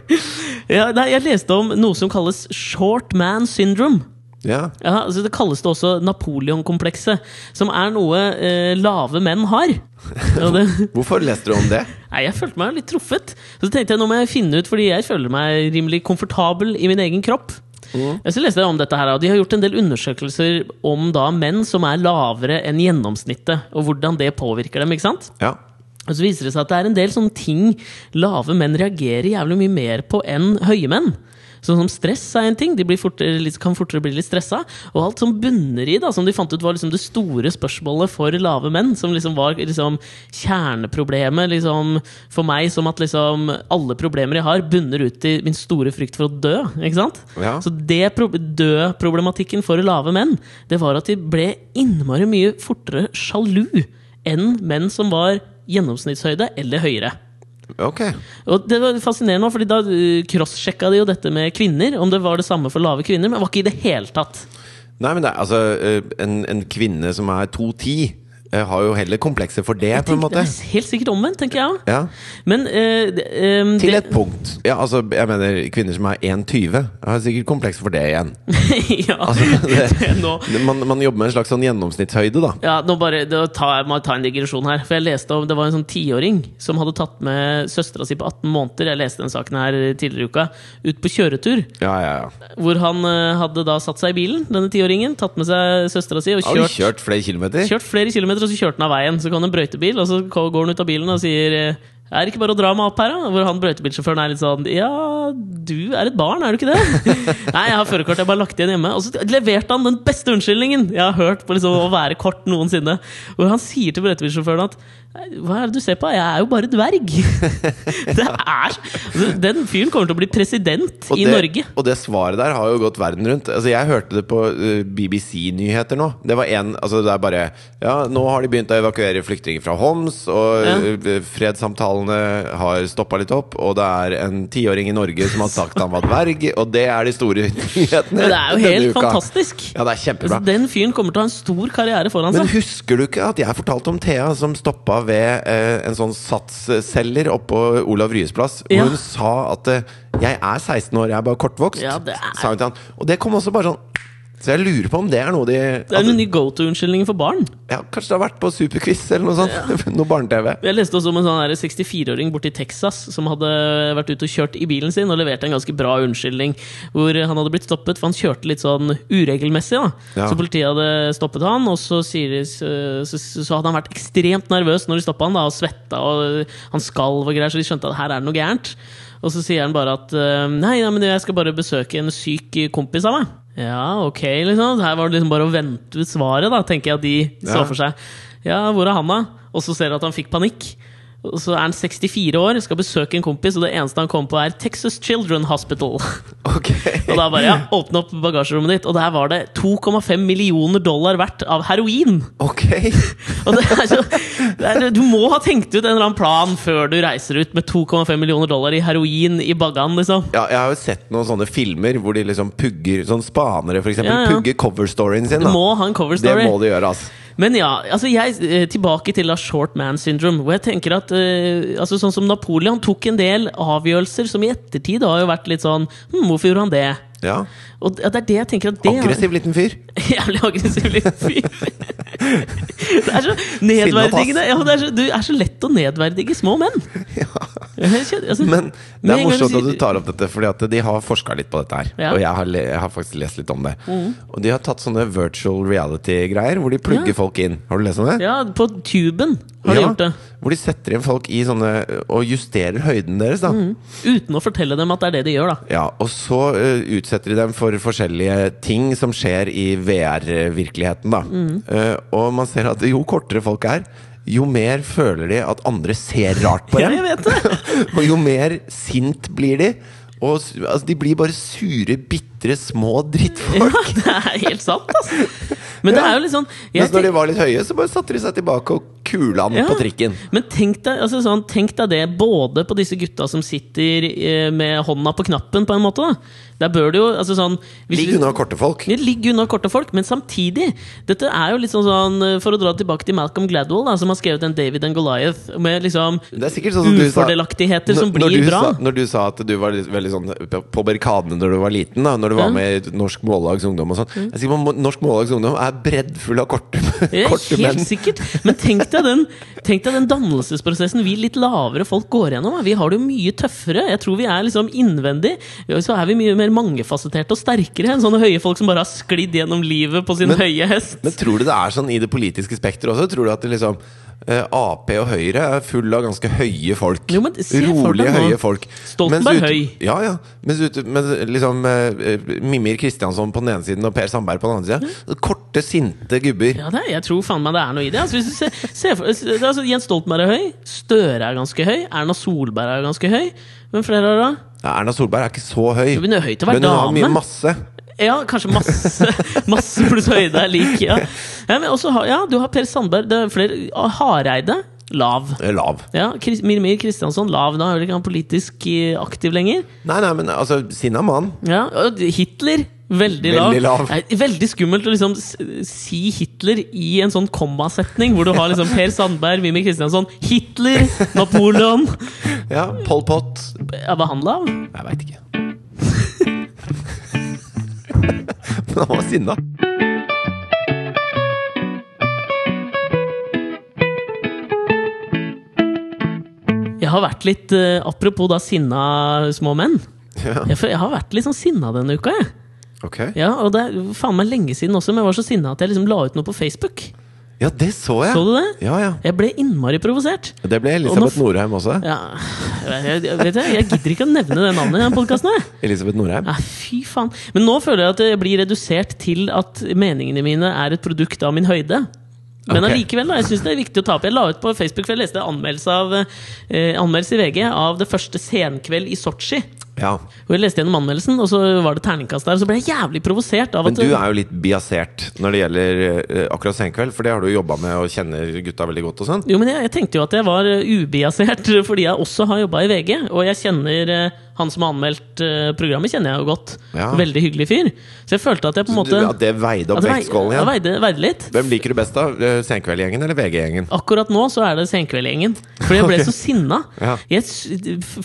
Ja, nei, jeg leste om noe som kalles short man syndrome. Ja. Ja, altså Det kalles det også Napoleon-komplekset, som er noe eh, lave menn har. Det, Hvorfor leste du om det? nei, Jeg følte meg litt truffet. Så tenkte jeg nå må jeg finne ut, fordi jeg føler meg rimelig komfortabel i min egen kropp. Så leste jeg om dette her, og De har gjort en del undersøkelser om da menn som er lavere enn gjennomsnittet, og hvordan det påvirker dem. ikke sant? Ja. Og så viser det seg at det er en del sånne ting lave menn reagerer jævlig mye mer på enn høye menn. Sånn som stress er en ting. De blir fortere, kan fortere bli litt stressa. Og alt som bunner i, da, som de fant ut var liksom det store spørsmålet for lave menn. Som liksom var liksom kjerneproblemet liksom, for meg, som at liksom alle problemer jeg har, bunner ut i min store frykt for å dø. Ikke sant? Ja. Så det pro død-problematikken for lave menn, det var at de ble innmari mye fortere sjalu enn menn som var gjennomsnittshøyde eller høyere. Ok. Og det var fascinerende, fordi da uh, crosssjekka de jo dette med kvinner, om det var det samme for lave kvinner, men det var ikke i det hele tatt. Nei, men det er altså eh, En, en kvinne som er 2,10, eh, har jo heller komplekser for det, på en måte. Det er helt sikkert omvendt, tenker jeg. Ja. Men uh, det, um, Til det- et punkt. Ja, altså, jeg mener kvinner som er 1,20, har sikkert komplekser for det igjen. ja, Altså, det, det, nå, man, man jobber med en slags sånn gjennomsnittshøyde, da. Ja, nå bare, da tar jeg, må jeg ta en digresjon her. For jeg leste om Det var en sånn tiåring som hadde tatt med søstera si på 18 måneder Jeg leste den saken her tidligere i uka. Ut på kjøretur. Ja, ja, ja. Hvor han uh, hadde da satt seg i bilen, denne tiåringen. Tatt med seg søstera si og kjørt, kjørt flere kilometer? kjørt flere kilometer, og så kjørte han av veien. Så kom det en brøytebil, og så går han ut av bilen og sier eh, er det ikke bare å dra meg opp her, da? Hvor han brøytebilsjåføren er litt sånn Ja, du er et barn, er du ikke det? Nei, jeg har førerkort, jeg har bare lagt igjen hjemme. Og så leverte han den beste unnskyldningen jeg har hørt på liksom å være kort noensinne. Hvor han sier til brøytebilsjåføren at Hva er det du ser på? Jeg er jo bare dverg. Det er altså, Den fyren kommer til å bli president det, i Norge. Og det svaret der har jo gått verden rundt. Altså Jeg hørte det på uh, BBC-nyheter nå. Det var en, altså det er bare Ja, nå har de begynt å evakuere flyktninger fra Homs, og Ja. uh, fredssamtalene har stoppa litt opp, og det er en tiåring i Norge som har sagt han var dverg, og det er de store nyhetene. Men det er jo helt fantastisk. Ja, det er kjempebra. Den fyren kommer til å ha en stor karriere foran seg. Men husker du ikke at jeg fortalte om Thea som stoppa ved eh, en sånn satsselger oppå Olav Ryes plass? Hvor Ja. hun sa at eh, 'jeg er 16 år, jeg er bare kortvokst'. Ja, det er- sa hun til han. Og det kom også bare sånn Så jeg lurer på om det er noe de Det er altså, en ny go to-unnskyldning for barn. ja, Kanskje det har vært på Superquiz eller noe sånt? noe barne-TV. Jeg leste også om en sånn 64-åring borte i Texas som hadde vært ute og kjørt i bilen sin og leverte en ganske bra unnskyldning. Hvor han hadde blitt stoppet, for han kjørte litt sånn uregelmessig. da Ja. Så politiet hadde stoppet han, og så, de, så, så, så hadde han vært ekstremt nervøs når de stoppa han da og svetta, og han skalv og greier, så de skjønte at her er det noe gærent. Og så sier han bare at nei, Nei, men jeg skal bare besøke en syk kompis av meg. Ja, ok, liksom. Her var det liksom bare å vente ut svaret, da, tenker jeg at de så for seg. Ja, hvor er han, da? Og så ser du at han fikk panikk. Og så er han 64 år, skal besøke en kompis, og det eneste han kommer på, er Texas Children Hospital. Ok Og da bare, ja, åpne opp bagasjerommet ditt, og der var det 2,5 millioner dollar verdt av heroin! Ok Og det er så, det er, du må ha tenkt ut en eller annen plan før du reiser ut med 2,5 millioner dollar i heroin i baggan, liksom. ja, Jeg har jo sett noen sånne filmer hvor de liksom pugger Sånn spanere, eksempel. Ja, ja. Pugger coverstoryen sin. Du må ha en cover Det må de gjøre, altså. Men ja, altså jeg, eh, tilbake til short man syndrome. Hvor jeg tenker at uh, altså Sånn som Napoleon tok en del avgjørelser som i ettertid har jo vært litt sånn hm, Hvorfor gjorde han det? Ja. Og det er det jeg tenker at det Aggressiv liten fyr. Jævlig aggressiv liten fyr. Det er så nedverdigende. Ja, det er så, du er så lett å nedverdige små menn. Ja. altså, Men det er morsomt at du tar opp dette, Fordi at de har forska litt på dette her. Ja. Mm. Og jeg har, jeg har faktisk lest litt om det. Og de har tatt sånne virtual reality-greier hvor de plugger folk inn. Har du lest om det? Ja, på tuben har de Ja, gjort det. Hvor de setter inn folk i sånne og justerer høyden deres, da. Uten å fortelle dem at det er det de gjør, da. Ja, og så uh, utsetter de dem for forskjellige ting som skjer i VR-virkeligheten, da. Mm. uh, og man ser at jo kortere folk er, jo mer føler de at andre ser rart på dem. Og jo mer sint blir de. Og altså, de blir bare sure, bitre, små Ja, det er helt sant, altså. Men det Ja. er jo litt sånn Mens når de var litt høye, så bare satte de seg tilbake og kula han Ja. på trikken. Men tenk deg, altså sånn, tenk deg det både på disse gutta som sitter eh, med hånda på knappen, på en måte. da Der bør det jo altså sånn Ligg unna korte folk. Ligg unna korte folk, men samtidig Dette er jo litt sånn sånn For å dra tilbake til Malcolm Gladwell, da, som har skrevet en David and Goliath med liksom Det er sånn du sa ufordelaktigheter som blir du bra. Sa, når du sa at du var veldig sånn på- på barrikadene når du var liten, da Når du var med i Norsk Mållags Ungdom og sånn Jeg er sikker på Norsk Mållags Ungdom er breddfull av korte, korte helt menn. sikkert. Men tenk deg, den, tenk deg den dannelsesprosessen vi litt lavere folk går gjennom. Vi har det jo mye tøffere. Jeg tror vi er liksom innvendig. Så er vi mye mer mangefasetterte og sterkere enn sånne høye folk som bare har sklidd gjennom livet på sin Men- høye hest. Men tror du det er sånn i det politiske spekteret også? Tror du at det liksom eh, Ap og Høyre er full av ganske høye folk. Jo, men Rolige, høye folk. Stoltenberg Mens høy. Ja, ja. Mens, mens liksom eh, Mimir Kristiansson på den ene siden og Per Sandberg på den andre siden. Korte, sinte gubber. Ja, det, er- jeg tror faen meg det er noe i det. Altså, hvis du ser, ser for, altså, Jens Stoltenberg er høy. Støre er ganske høy. Erna Solberg er ganske høy. Hvem flere er det? Ja, Erna Solberg er ikke så høy. Hun er høy til å være men hun har mye masse. Ja, kanskje masse Masse pluss høyde er lik. Ja, ja men også, ja du har Per Sandberg. Det er flere Hareide. Lav. Eh, Lav. Ja, Mirmir Kristiansson, lav. Da er vel ikke han politisk eh, aktiv lenger. Nei, nei, men altså, sinna mann. Ja, og Hitler, veldig lav. Veldig lav. Nei, veldig skummelt å liksom si Hitler i en sånn kommasetning, hvor du har liksom Per Sandberg, Mimir Kristiansson, Hitler, Napoleon Ja, Pol Pot. Ja, Var han lav? Jeg veit ikke. Men han var sinna. Jeg har vært litt eh, Apropos da sinna små menn. Ja. Jeg, jeg har vært litt sånn sinna denne uka, jeg. Ok. Ja, og det er faen meg lenge siden også, men jeg var så sinna at jeg liksom la ut noe på Facebook. Ja, det så jeg. Så du det? Ja, ja. Jeg ble innmari provosert. Det ble Og nå Elisabeth f- Norheim også. Ja, jeg, jeg, vet du, jeg gidder ikke å nevne det navnet i den podkasten. Elisabeth Norheim. Ja, fy faen. Men nå føler jeg at jeg blir redusert til at meningene mine er et produkt av min høyde. Men Ok. allikevel, jeg synes det er viktig å ta opp. Jeg la ut på Facebook, for jeg leste anmeldelse, av, eh, anmeldelse i VG av det første senkveld i Sotsji. Ja. Og jeg leste gjennom anmeldelsen, og så var det terningkast der. Og så ble jeg jævlig provosert av Men at du er jo litt biasert når det gjelder eh, akkurat Senkveld, for det har du jobba med og kjenner gutta veldig godt og sånn. Jo, men jeg, jeg tenkte jo at jeg var eh, ubiasert, fordi jeg også har jobba i VG. Og jeg kjenner eh, han som har anmeldt eh, programmet, kjenner jeg jo godt. Ja. Veldig hyggelig fyr. Så jeg følte at jeg på en måte at det veide opp vektskålen igjen? ja, veide, veide litt. Hvem liker du best, da? Eh, Senkveldgjengen eller VG-gjengen? Akkurat nå så er det Senkveldgjengen. Fordi jeg ble så sinna. Ja. Jeg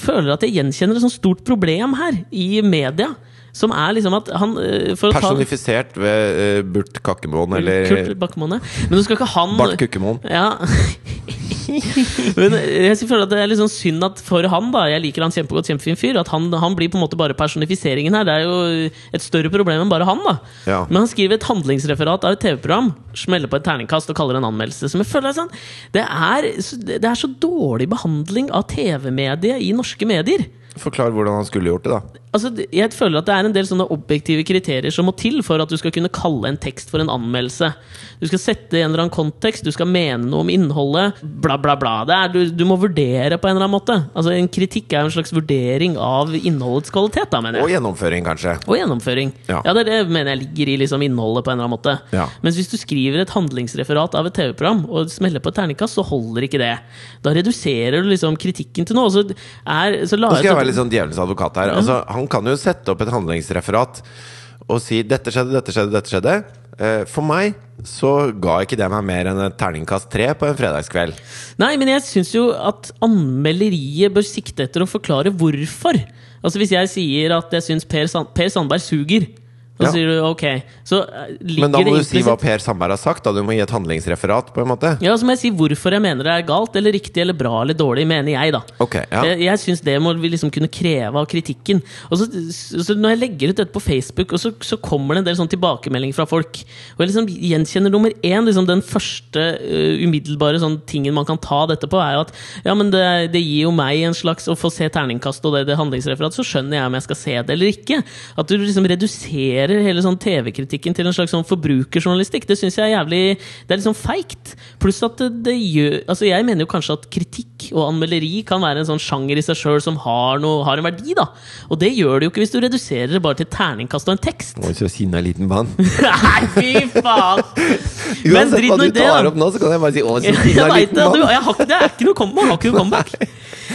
føler at jeg gjenkjenner et sånt stort problem her i media. Som er liksom at han eh, å ta- Personifisert ved uh, Burt Kakkemoen eller Kurt Bakkemoen. Men du skal ikke han Bart Kukkemoen. Ja. Men jeg føler at det er litt sånn synd at for han, da Jeg liker han kjempegodt, kjempefin fyr. At han, han blir på en måte bare personifiseringen her. Det er jo et større problem enn bare han, da. Ja. Men han skriver et handlingsreferat av et TV-program, smeller på et terningkast og kaller det en anmeldelse. Som jeg føler er sånn Det er, det er så dårlig behandling av TV-mediet i norske medier. Forklar hvordan han skulle gjort det, da. Altså, jeg føler at det er en del sånne objektive kriterier som må til for at du skal kunne kalle en tekst for en anmeldelse. Du skal sette i en eller annen kontekst, du skal mene noe om innholdet, bla, bla, bla. Det er, du, du må vurdere på en eller annen måte. Altså, En kritikk er en slags vurdering av innholdets kvalitet, da, mener jeg. Og gjennomføring, kanskje. Og gjennomføring. Ja. Ja, det, det mener jeg ligger i liksom innholdet på en eller annen måte. Ja. Mens hvis du skriver et handlingsreferat av et TV-program og smeller på et terningkast, så holder ikke det. Da reduserer du liksom kritikken til noe. Så, er, så la Være litt sånn djevelens advokat her. Altså, han kan jo sette opp et handlingsreferat. og si 'dette skjedde, dette skjedde', dette skjedde. Eh, For meg så ga ikke det meg mer enn et terningkast tre på en fredagskveld. Nei, men jeg syns jo at anmelderiet bør sikte etter å forklare hvorfor. Altså Hvis jeg sier at jeg syns per, Sand per Sandberg suger, da Ja. sier du ok. Så eh, Men da må du si hva Per Sandberg har sagt. Da Du må gi et handlingsreferat, på en måte. Ja, så må jeg si hvorfor jeg mener det er galt eller riktig eller bra eller dårlig, mener jeg, da. Okay, ja. Jeg, jeg syns det må vi liksom kunne kreve av kritikken. Og så, så Når jeg legger ut dette på Facebook, og så, så kommer det en del sånn tilbakemeldinger fra folk. Og jeg liksom gjenkjenner nummer én. Liksom den første uh, umiddelbare sånn tingen man kan ta dette på, er jo at ja, men det, det gir jo meg en slags Å få se terningkast og det, det handlingsreferat, så skjønner jeg om jeg skal se det eller ikke. At du liksom reduserer hele sånn TV-kritikken til en slags sånn forbrukerjournalistikk, det syns jeg er jævlig Det er sånn feigt. Pluss at det, det gjør Altså, jeg mener jo kanskje at kritikk og anmelderi kan være en sånn sjanger i seg sjøl som har, noe, har en verdi, da. Og det gjør det jo ikke hvis du reduserer det bare til terningkast og en tekst. Oi, så sinna liten mann. Nei, fy faen! Men Uansett drit hva du det, tar da. opp nå, så kan jeg bare si 'å, så sinna liten det, du, mann'. jeg har det er ikke noe comeback. Har ikke noe comeback.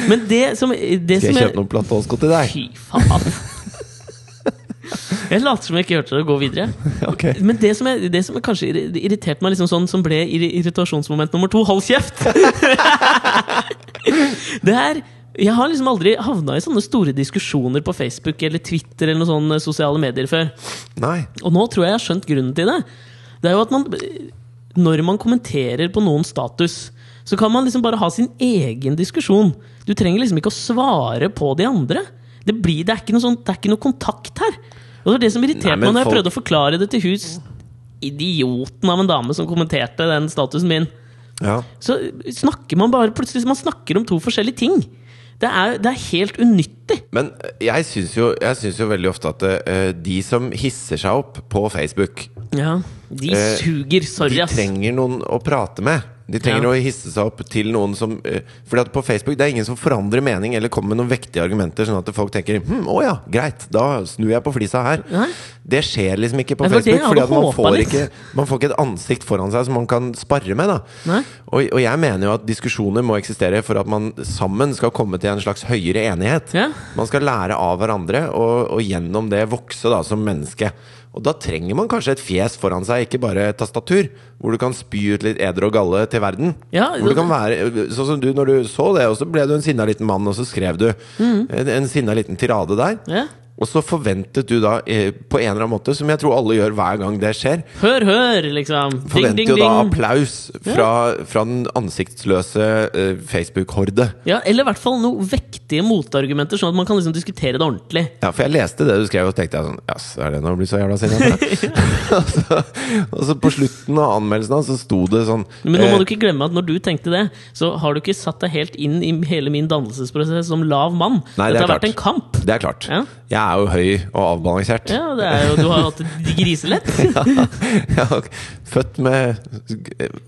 Men det som, det Skal som jeg kjøpe noen platåsko til deg? Fy faen. Jeg later som jeg ikke hørte det, og går videre. Okay. Men det som, jeg, det som kanskje irriterte meg, liksom sånn, som ble irritasjonsmoment nummer to Hold kjeft! det er Jeg har liksom aldri havna i sånne store diskusjoner på Facebook eller Twitter eller noen sånne sosiale medier før. Nei. Og nå tror jeg jeg har skjønt grunnen til det. Det er jo at man Når man kommenterer på noens status, så kan man liksom bare ha sin egen diskusjon. Du trenger liksom ikke å svare på de andre. Det, blir, det, er, ikke noe sånt, det er ikke noe kontakt her. Og det var det som irriterte meg når jeg folk- prøvde å forklare det til hus. Idioten av en dame som kommenterte den statusen min. Ja. Så snakker man bare plutselig Man snakker om to forskjellige ting. Det er, det er helt unyttig. Men jeg syns jo, jo veldig ofte at uh, de som hisser seg opp på Facebook, Ja, De Eh, suger. Sorry, de trenger noen å prate med. De trenger Ja. å hisse seg opp til noen som eh, Fordi at på Facebook det er ingen som forandrer mening eller kommer med noen vektige argumenter, sånn at folk tenker hm, 'Å ja, greit, da snur jeg på flisa her'. Nei. Det skjer liksom ikke på Facebook, fordi at man får, ikke, man får ikke et ansikt foran seg som man kan sparre med. da og, og jeg mener jo at diskusjoner må eksistere for at man sammen skal komme til en slags høyere enighet. Ja. Man skal lære av hverandre, og, og gjennom det vokse da som menneske. Og da trenger man kanskje et fjes foran seg, ikke bare et tastatur. Hvor du kan spy ut litt eder og galle til verden. Ja, kan være Sånn som du, når du så det, og så ble du en sinna liten mann, og så skrev du en, en sinna liten tirade der. Ja. Og så forventet du da, eh, på en eller annen måte, som jeg tror alle gjør hver gang det skjer, Hør, hør, liksom. Ding, forventer ding, jo da ding. applaus fra, fra den ansiktsløse eh, Facebook-horde. Ja, eller i hvert fall noen vektige motargumenter, sånn at man kan liksom diskutere det ordentlig. Ja, for jeg leste det du skrev, og så tenkte jeg sånn Jass, er det nå å bli så jævla sinna? og, så- og så på slutten av anmeldelsen så sto det sånn Men nå må eh, du ikke glemme at når du tenkte det, så har du ikke satt deg helt inn i hele min dannelsesprosess som lav mann. Nei, det Dette er har vært en kamp. Det er klart. Ja. Jeg er jo høy og avbalansert. Ja, det er jo, Du har hatt griselett. ja, ja, født med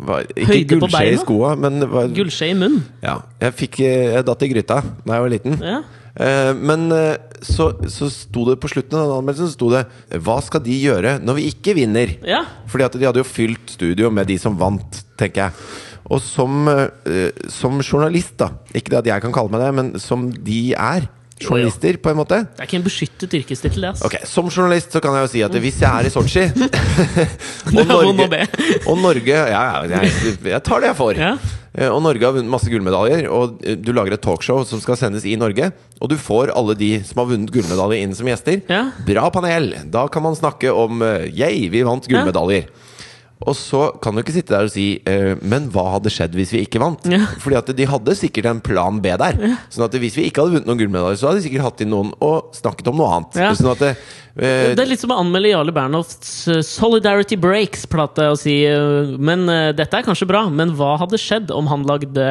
hva, Ikke gullskje i skoa, men Gullskje i munnen. ja, jeg, fikk, jeg datt i gryta da jeg var liten. Ja. Eh, men eh, så, så sto det på slutten av den anmeldelsen sto det Hva skal de gjøre når vi ikke vinner? ja. Fordi at de hadde jo fylt studio med de som vant, tenker jeg. Og som, eh, som journalist, da Ikke det at jeg kan kalle meg det, men som de er. Journalister, på en måte. Det er ikke en beskyttet yrkestittel, det. Altså. Okay, Som journalist så kan jeg jo si at hvis jeg er i Sotsji og, be. og Norge Ja, jeg, jeg tar det jeg får. Ja. Eh, Og Norge har vunnet masse gullmedaljer, og eh, du lager et talkshow som skal sendes i Norge. Og du får alle de som har vunnet gullmedalje, inn som gjester. Ja. Bra panel! Da kan man snakke om 'yeah, vi vant gullmedaljer. Og så kan du ikke sitte der og si eh, Men hva hadde skjedd hvis vi ikke vant? Ja. Fordi at de hadde sikkert en plan B der. Sånn at hvis vi ikke hadde vunnet noen gullmedaljer, så hadde de sikkert hatt inn noen og snakket om noe annet. Ja. Sånn at det, eh, Det er litt som å anmelde Jarle Bernhofts eh, Solidarity Breaks-plate og si eh, Men uh, dette er kanskje bra, men hva hadde skjedd om han lagde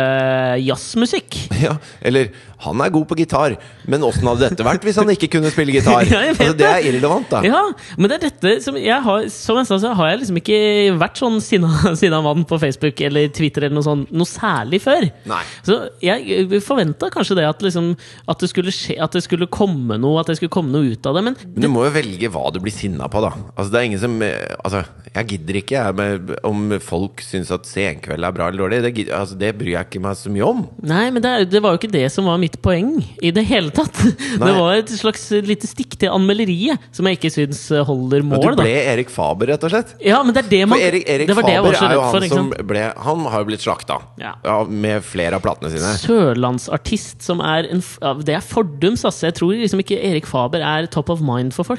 jazzmusikk? Ja, eller han er god på gitar, men åssen hadde dette vært hvis han ikke kunne spille gitar? Ja, altså, det er irrelevant, da. Ja, men det er dette som jeg har Som jeg sa, så har jeg liksom ikke vært sånn sinna, sinna mann på Facebook eller Twitter eller noe sånt noe særlig før. Nei. Så jeg forventa kanskje det at, liksom, at det skulle skje At det skulle komme noe At det skulle komme noe ut av det. Men Men du må jo velge hva du blir sinna på, da. Altså, det er ingen som eh, Altså, jeg gidder ikke jeg med, om folk syns at Senkveld er bra eller dårlig. Det, gidder, altså, det bryr jeg ikke meg så mye om. Nei, men det, det var jo ikke det som var mitt poeng i det hele tatt. Det var et slags lite stikk til anmelderiet som jeg ikke syns holder Men mål. du da. ble Erik Faber, rett og slett. Ja, men det er det man For Erik, Erik Det var Faber er jo han for. som ble Han har jo blitt slakta Ja. med flere av platene sine. Sørlandsartist som er en Det er fordums, ass. Jeg tror liksom ikke Erik Faber er top of mind for folk.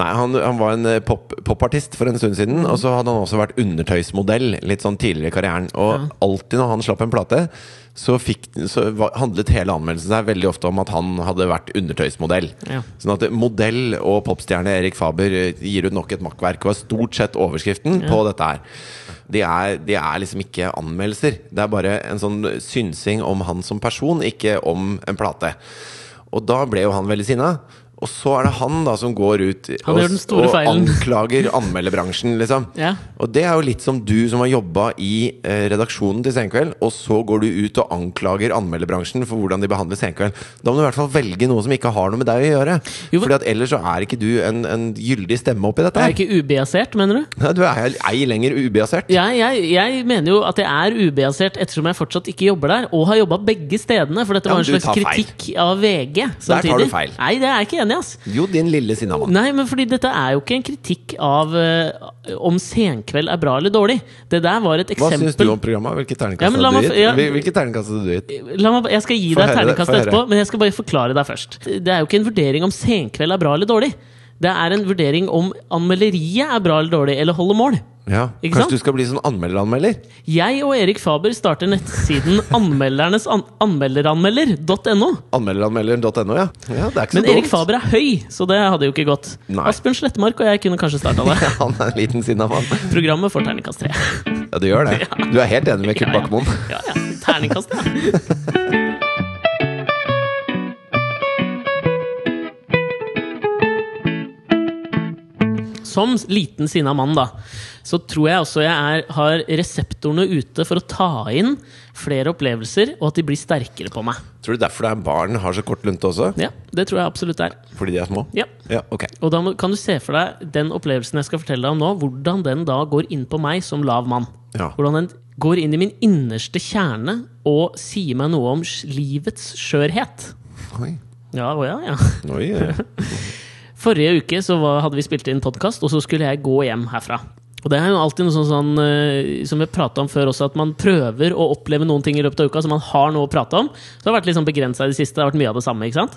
Nei, han, han var en popartist pop, for en stund siden, og så hadde han også vært undertøysmodell litt sånn tidligere i karrieren. Og alltid når han slapp en plate, så, fikk, så handlet hele anmeldelsen seg veldig ofte om at han hadde vært undertøysmodell. Ja. Sånn at modell og popstjerne Erik Faber eh, gir ut nok et makkverk, var stort sett overskriften på dette her. De er, de er liksom ikke anmeldelser. Det er bare en sånn synsing om han som person, ikke om en plate. Og da ble jo han veldig sinna. Og så er det han da som går ut Han og, og anklager anmelderbransjen, liksom. Ja. Og det er jo litt som du som har jobba i eh, redaksjonen til Senkveld, og så går du ut og anklager anmelderbransjen for hvordan de behandler Senkveld. Da må du i hvert fall velge noe som ikke har noe med deg å gjøre. Jo, Fordi at ellers så er ikke du en, en gyldig stemme oppi dette Er jeg ikke ubiasert, mener du? Nei, du er ei lenger ubiasert. Jeg, jeg, jeg mener jo at jeg er ubiasert ettersom jeg fortsatt ikke jobber der, og har jobba begge stedene, for dette Ja, var en slags kritikk av VG samtidig. tar du feil. Nei, det er ikke enig ass. Jo, din lille sinnamann. Nei, men fordi dette er jo ikke en kritikk av uh, om Senkveld er bra eller dårlig. Det der var et eksempel Hva syns du om programmet? Hvilket terningkast Ja, hadde du gitt? ja. Hvil- Hvilket terningkast hadde du gitt? La meg, jeg skal gi deg terningkast etterpå, men jeg skal bare forklare deg først. Det er jo ikke en vurdering om Senkveld er bra eller dårlig. Det er en vurdering om anmelderiet er bra eller dårlig, eller holder mål. Ja, Ikke Kanskje sant? du skal bli sånn anmelderanmelder? Jeg og Erik Faber starter nettsiden anmeldernes an anmelderanmelder.no. Anmelderanmelder.no, ja. ja. Det er ikke så Men Erik dumt. Faber er høy, så det hadde jo ikke gått. Nei. Asbjørn Slettmark og jeg kunne kanskje starta det. Han er en liten sinna mann. Programmet får terningkast tre. Ja, det gjør det. Du er helt enig med Kurt. Bakkemoen? Ja, ja. Terningkast, ja. Som liten sinna mann, da, så tror jeg også jeg er, har reseptorene ute for å ta inn flere opplevelser, og at de blir sterkere på meg. Tror du derfor det er barn har så kort lunte også? Ja, Det tror jeg absolutt er. Fordi de er små? Ja. Ja, ok. Og da må, kan du se for deg den opplevelsen jeg skal fortelle deg om nå, hvordan den da går inn på meg som lav mann. Ja. Hvordan den går inn i min innerste kjerne og sier meg noe om livets skjørhet. Oi. Ja, å ja, ja. Oi. ja. Forrige uke så var, hadde vi spilt inn podkast, og så skulle jeg gå hjem herfra. Og det er jo alltid noe sånn, sånn eh, som vi prata om før også, at man prøver å oppleve noen ting i løpet av uka, som man har noe å prate om. Så det har vært litt sånn begrensa i det siste. Det har vært mye av det samme. ikke sant?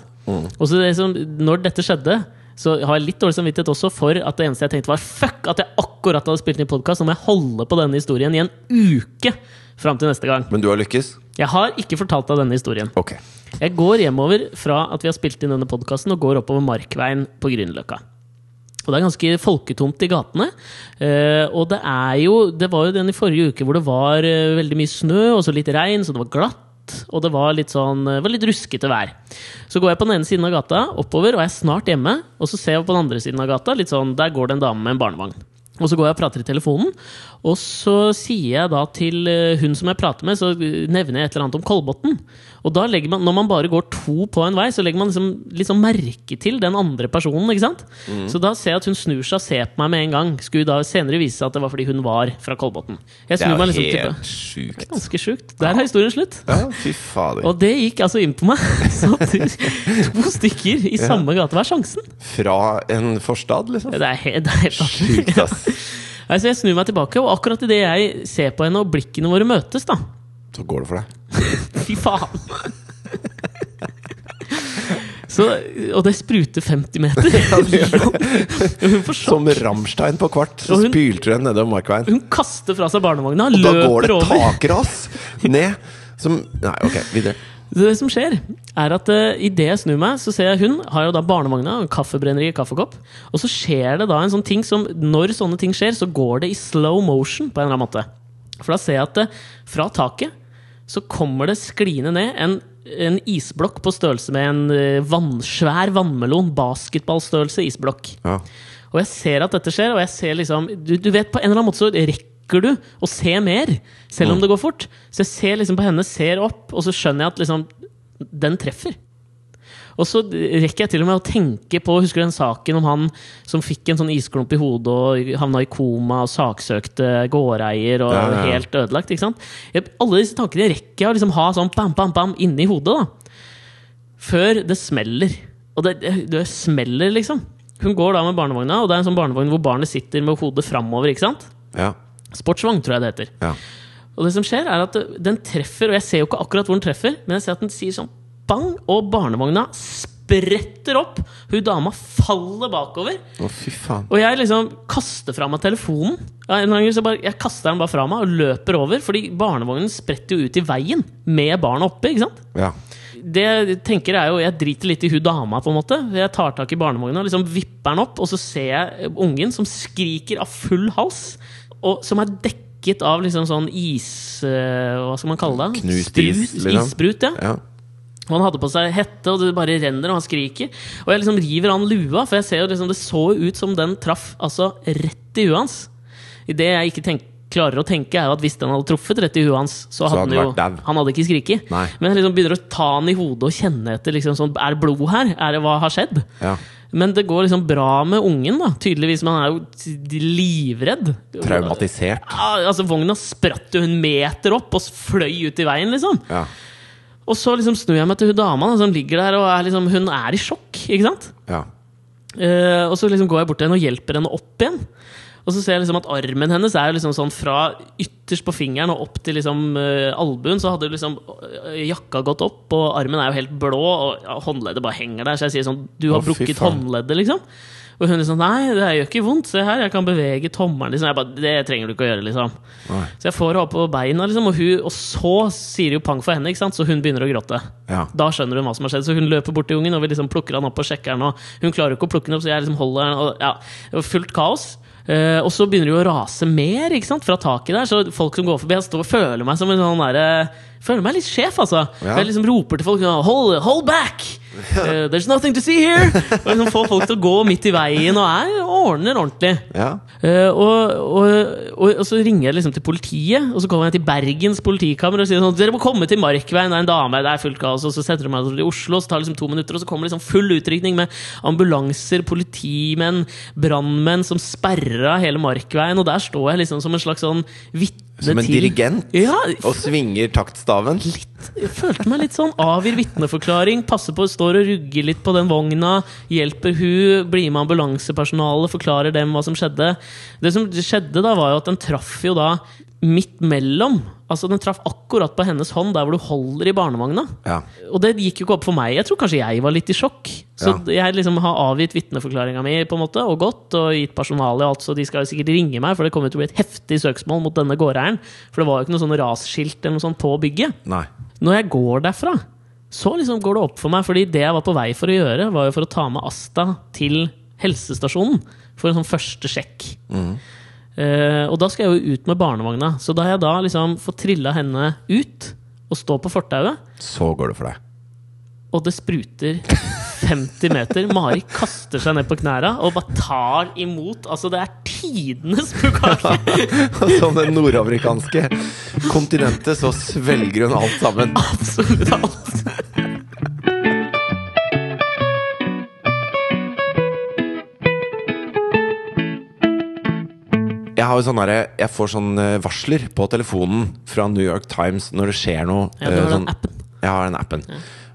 Og så det som, når dette skjedde, så har jeg litt dårlig samvittighet også for at det eneste jeg tenkte var fuck at jeg akkurat hadde spilt inn podkast, så må jeg holde på denne historien i en uke fram til neste gang. Men du har lykkes? Jeg har ikke fortalt deg denne historien. Okay. Jeg går hjemover fra at vi har spilt inn denne podkasten, og går oppover Markveien på Grünerløkka. Og det er ganske folketomt i gatene. Eh, og det er jo Det var jo den i forrige uke hvor det var eh, veldig mye snø og så litt regn, så det var glatt. Og det var litt sånn eh, var litt ruskete vær. Så går jeg på den ene siden av gata oppover, og jeg er snart hjemme. Og så ser jeg på den andre siden av gata, litt sånn, der går det en dame med en barnevogn. Og så går jeg og prater i telefonen, og så sier jeg da til eh, hun som jeg prater med, så eh, nevner jeg et eller annet om Kolbotn. Og da legger man, når man bare går to på en vei, så legger man liksom, liksom merke til den andre personen. ikke sant? Så da ser jeg at hun snur seg og ser på meg med en gang. Skulle da senere vise seg at det var fordi hun var fra Kolbotn. Jeg Det er meg jo liksom til helt sjukt. Ganske sjukt. Der er historien slutt. Ja, fy fader. Og det gikk altså inn på meg. Så to stykker i samme gate. Hva er sjansen? Fra en forstad, liksom? Det er helt, det er helt Sjukt, ass. Altså, jeg snur meg tilbake, og akkurat idet jeg ser på henne og blikkene våre møtes, da Så går det for deg. Fy faen! Så, og det spruter 50 meter. Sjokk. Som Ramstein på kvart, så hun- spylte hun nedover Markveien. Hun kaster fra seg barnevogna, Og da går det over. takras ned som Nei, ok, videre. Det som skjer, er at uh, idet jeg snur meg, så ser jeg hun har jo da barnevogna, en kaffebrenneri, kaffekopp. Og så skjer det da en sånn ting som Når sånne ting skjer, så går det i slow motion på en eller annen måte. For da ser jeg at uh, fra taket så kommer det skliende ned en, en isblokk på størrelse med en eh, vann, svær vannmelon. Basketballstørrelse isblokk. Ja. Og jeg ser at dette skjer, og jeg ser liksom du, du vet, på en eller annen måte så rekker du å se mer, selv om det går fort. Så jeg ser liksom på henne, ser opp, og så skjønner jeg at liksom Den treffer. Og så rekker jeg til og med å tenke på Husker du den saken om han som fikk en sånn isklump i hodet og havna i koma og saksøkte gårdeier og Ja, ja, ja. helt ødelagt? ikke sant? Jeg, alle disse tankene rekker jeg å liksom ha sånn bam, bam, bam inni hodet. da Før det smeller. Og det, det, det smeller, liksom. Hun går da med barnevogna, og det er en sånn barnevogn hvor barnet sitter med hodet framover. ikke sant? Ja. Sportsvogn, tror jeg det heter. Ja. Og det som skjer er at den treffer, og jeg ser jo ikke akkurat hvor den treffer, men jeg ser at den sier sånn bang, og barnevogna spretter opp. Hun dama faller bakover. Å, fy faen. Og jeg liksom kaster fra meg telefonen. Så bare, jeg kaster den bare fra meg og løper over, fordi barnevognen spretter jo ut i veien med barnet oppe. ikke sant? Ja. Det jeg tenker er jo, Jeg driter litt i hun dama. på en måte Jeg tar tak i barnevogna og liksom vipper den opp, og så ser jeg ungen som skriker av full hals, og som er dekket av liksom sånn is... eh, Hva skal man kalle det? Knust is, Sprut, liksom. Issprut, ja. ja. Og han hadde på seg hette, og det bare renner, og han skriker. Og jeg liksom river han lua, for jeg ser jo liksom, det så ut som den traff altså rett i huet hans. Det jeg ikke tenk, klarer å tenke, er jo at hvis den hadde truffet rett i huet hans, så hadde hadde han jo vært. Han hadde ikke skriket. Nei. Men jeg liksom begynner å ta han i hodet og kjenne etter. Liksom, sånn, er det blod her? Er det hva har skjedd? ja. Men det går liksom bra med ungen, da. Tydeligvis, men han er jo livredd. Traumatisert. Ja, altså Vogna spratt jo en meter opp og fløy ut i veien, liksom. Ja. Og så liksom snur jeg meg til hun dama da, som ligger der og er liksom, hun er i sjokk. ikke sant? ja. Uh, og så liksom går jeg bort til henne og hjelper henne opp igjen. Og så ser jeg liksom at armen hennes er liksom sånn fra ytterst på fingeren og opp til liksom uh, albuen. Så hadde liksom eh, jakka gått opp, og armen er jo helt blå, og ja, håndleddet bare henger der. Så jeg sier sånn Du har Å, brukket håndleddet, liksom. Og hun liksom Nei, det gjør ikke vondt. Se her, jeg kan bevege tommelen. Liksom. Jeg bare, det trenger du ikke å gjøre, liksom. Nei. Så jeg får henne opp på beina, liksom, og, hun, og så sier det jo pang for henne, ikke sant? så hun begynner å gråte. Ja. Da skjønner hun hva som har skjedd, så hun løper bort til ungen og vi liksom plukker han opp og sjekker han. Og hun klarer ikke å plukke den opp, så jeg liksom holder den. Og, ja, det var fullt kaos. Uh, og så begynner det å rase mer ikke sant, fra taket der. Så folk som går forbi, jeg står og føler meg som en sånn derre Føler meg litt sjef, altså. Ja. Jeg liksom roper til folk sånn, hold, hold back! Eh, there's nothing to see here! Og liksom får folk til å gå midt i veien og er, ordner ordentlig. Ja. Uh, og, og, og, og så ringer jeg liksom til politiet, og så kommer jeg til Bergens politikammer og sier sånn Dere må komme til Markveien, det er en dame, det er fullt kaos. Og så setter de meg til Oslo, så tar det liksom to minutter, og så kommer det liksom full utrykning med ambulanser, politimenn, brannmenn som sperrer av hele Markveien, og der står jeg liksom som en slags sånn vitne Som en til dirigent? Ja, Og svinger taktstaven? litt. Jeg følte meg litt sånn avgir vitneforklaring. Passer på, står og rugger litt på den vogna. Hjelper hun, blir med ambulansepersonalet, forklarer dem hva som skjedde. Det som skjedde da, var jo at den traff jo da midt mellom. Altså Den traff akkurat på hennes hånd, der hvor du holder i barnevogna. Ja. Og det gikk jo ikke opp for meg. Jeg tror kanskje jeg var litt i sjokk. Så jeg liksom har avgitt vitneforklaringa mi på en måte, og gått, og gitt personalet alt, så de skal sikkert ringe meg, for det kommer til å bli et heftig søksmål mot denne gårdeieren. For det var jo ikke noe sånn rasskilt eller noe sånt på bygget. Nei. Når jeg går derfra, så liksom går det opp for meg. Fordi det jeg var på vei for å gjøre, var jo for å ta med Asta til helsestasjonen for en sånn første sjekk. Eh, og da skal jeg jo ut med barnevogna. Så da har jeg da liksom fått trilla henne ut og stå på fortauet, Så går det for deg. og det spruter 50 meter Mari kaster seg ned på knæra og bare tar imot. Altså, det er tidenes bukake! Som det nordamerikanske kontinentet, så svelger hun alt sammen. Absolutt alt. Jeg har jo sånn der, jeg får sånne varsler på telefonen fra New York Times når det skjer noe. Ja, du har den sånn- appen. Jeg har den appen.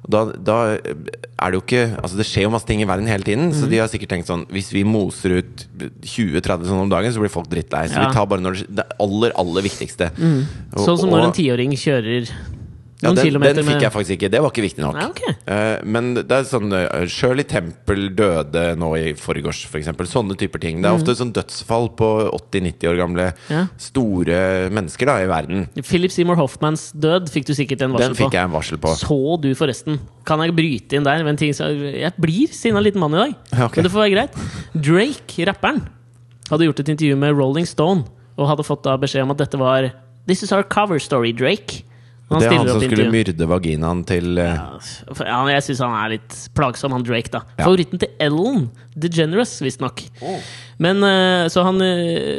Da, da er det jo ikke Altså Det skjer jo masse ting i verden hele tiden, mm. så de har sikkert tenkt sånn Hvis vi moser ut 20-30 sånn om dagen, så blir folk drittlei. Så Ja. vi tar bare når det, det aller, aller viktigste. Mm. Sånn som når en tiåring kjører ja, den, den fikk jeg faktisk ikke. Det var ikke viktig nok. Nei, okay. Eh, men det er sånn eh, Shirley Temple døde nå i forgårs, f.eks. eksempel Sånne typer ting. Det er ofte sånn dødsfall på 80-90 år gamle. Ja. store mennesker da i verden. Philip Seymour Hoffmans død fikk du sikkert en varsel Den fikk på. jeg en varsel på. Så du forresten Kan jeg bryte inn der? ting Jeg blir sinna liten mann i dag. okay. Men det får være greit. Drake, rapperen, hadde gjort et intervju med Rolling Stone og hadde fått da beskjed om at dette var This is our cover story, Drake. Det er han som skulle myrde vaginaen til uh... Ja, for- ja, jeg syns han er litt plagsom, han Drake. da Ja. Favoritten til Ellen DeGeneres, visstnok. Men eh, så han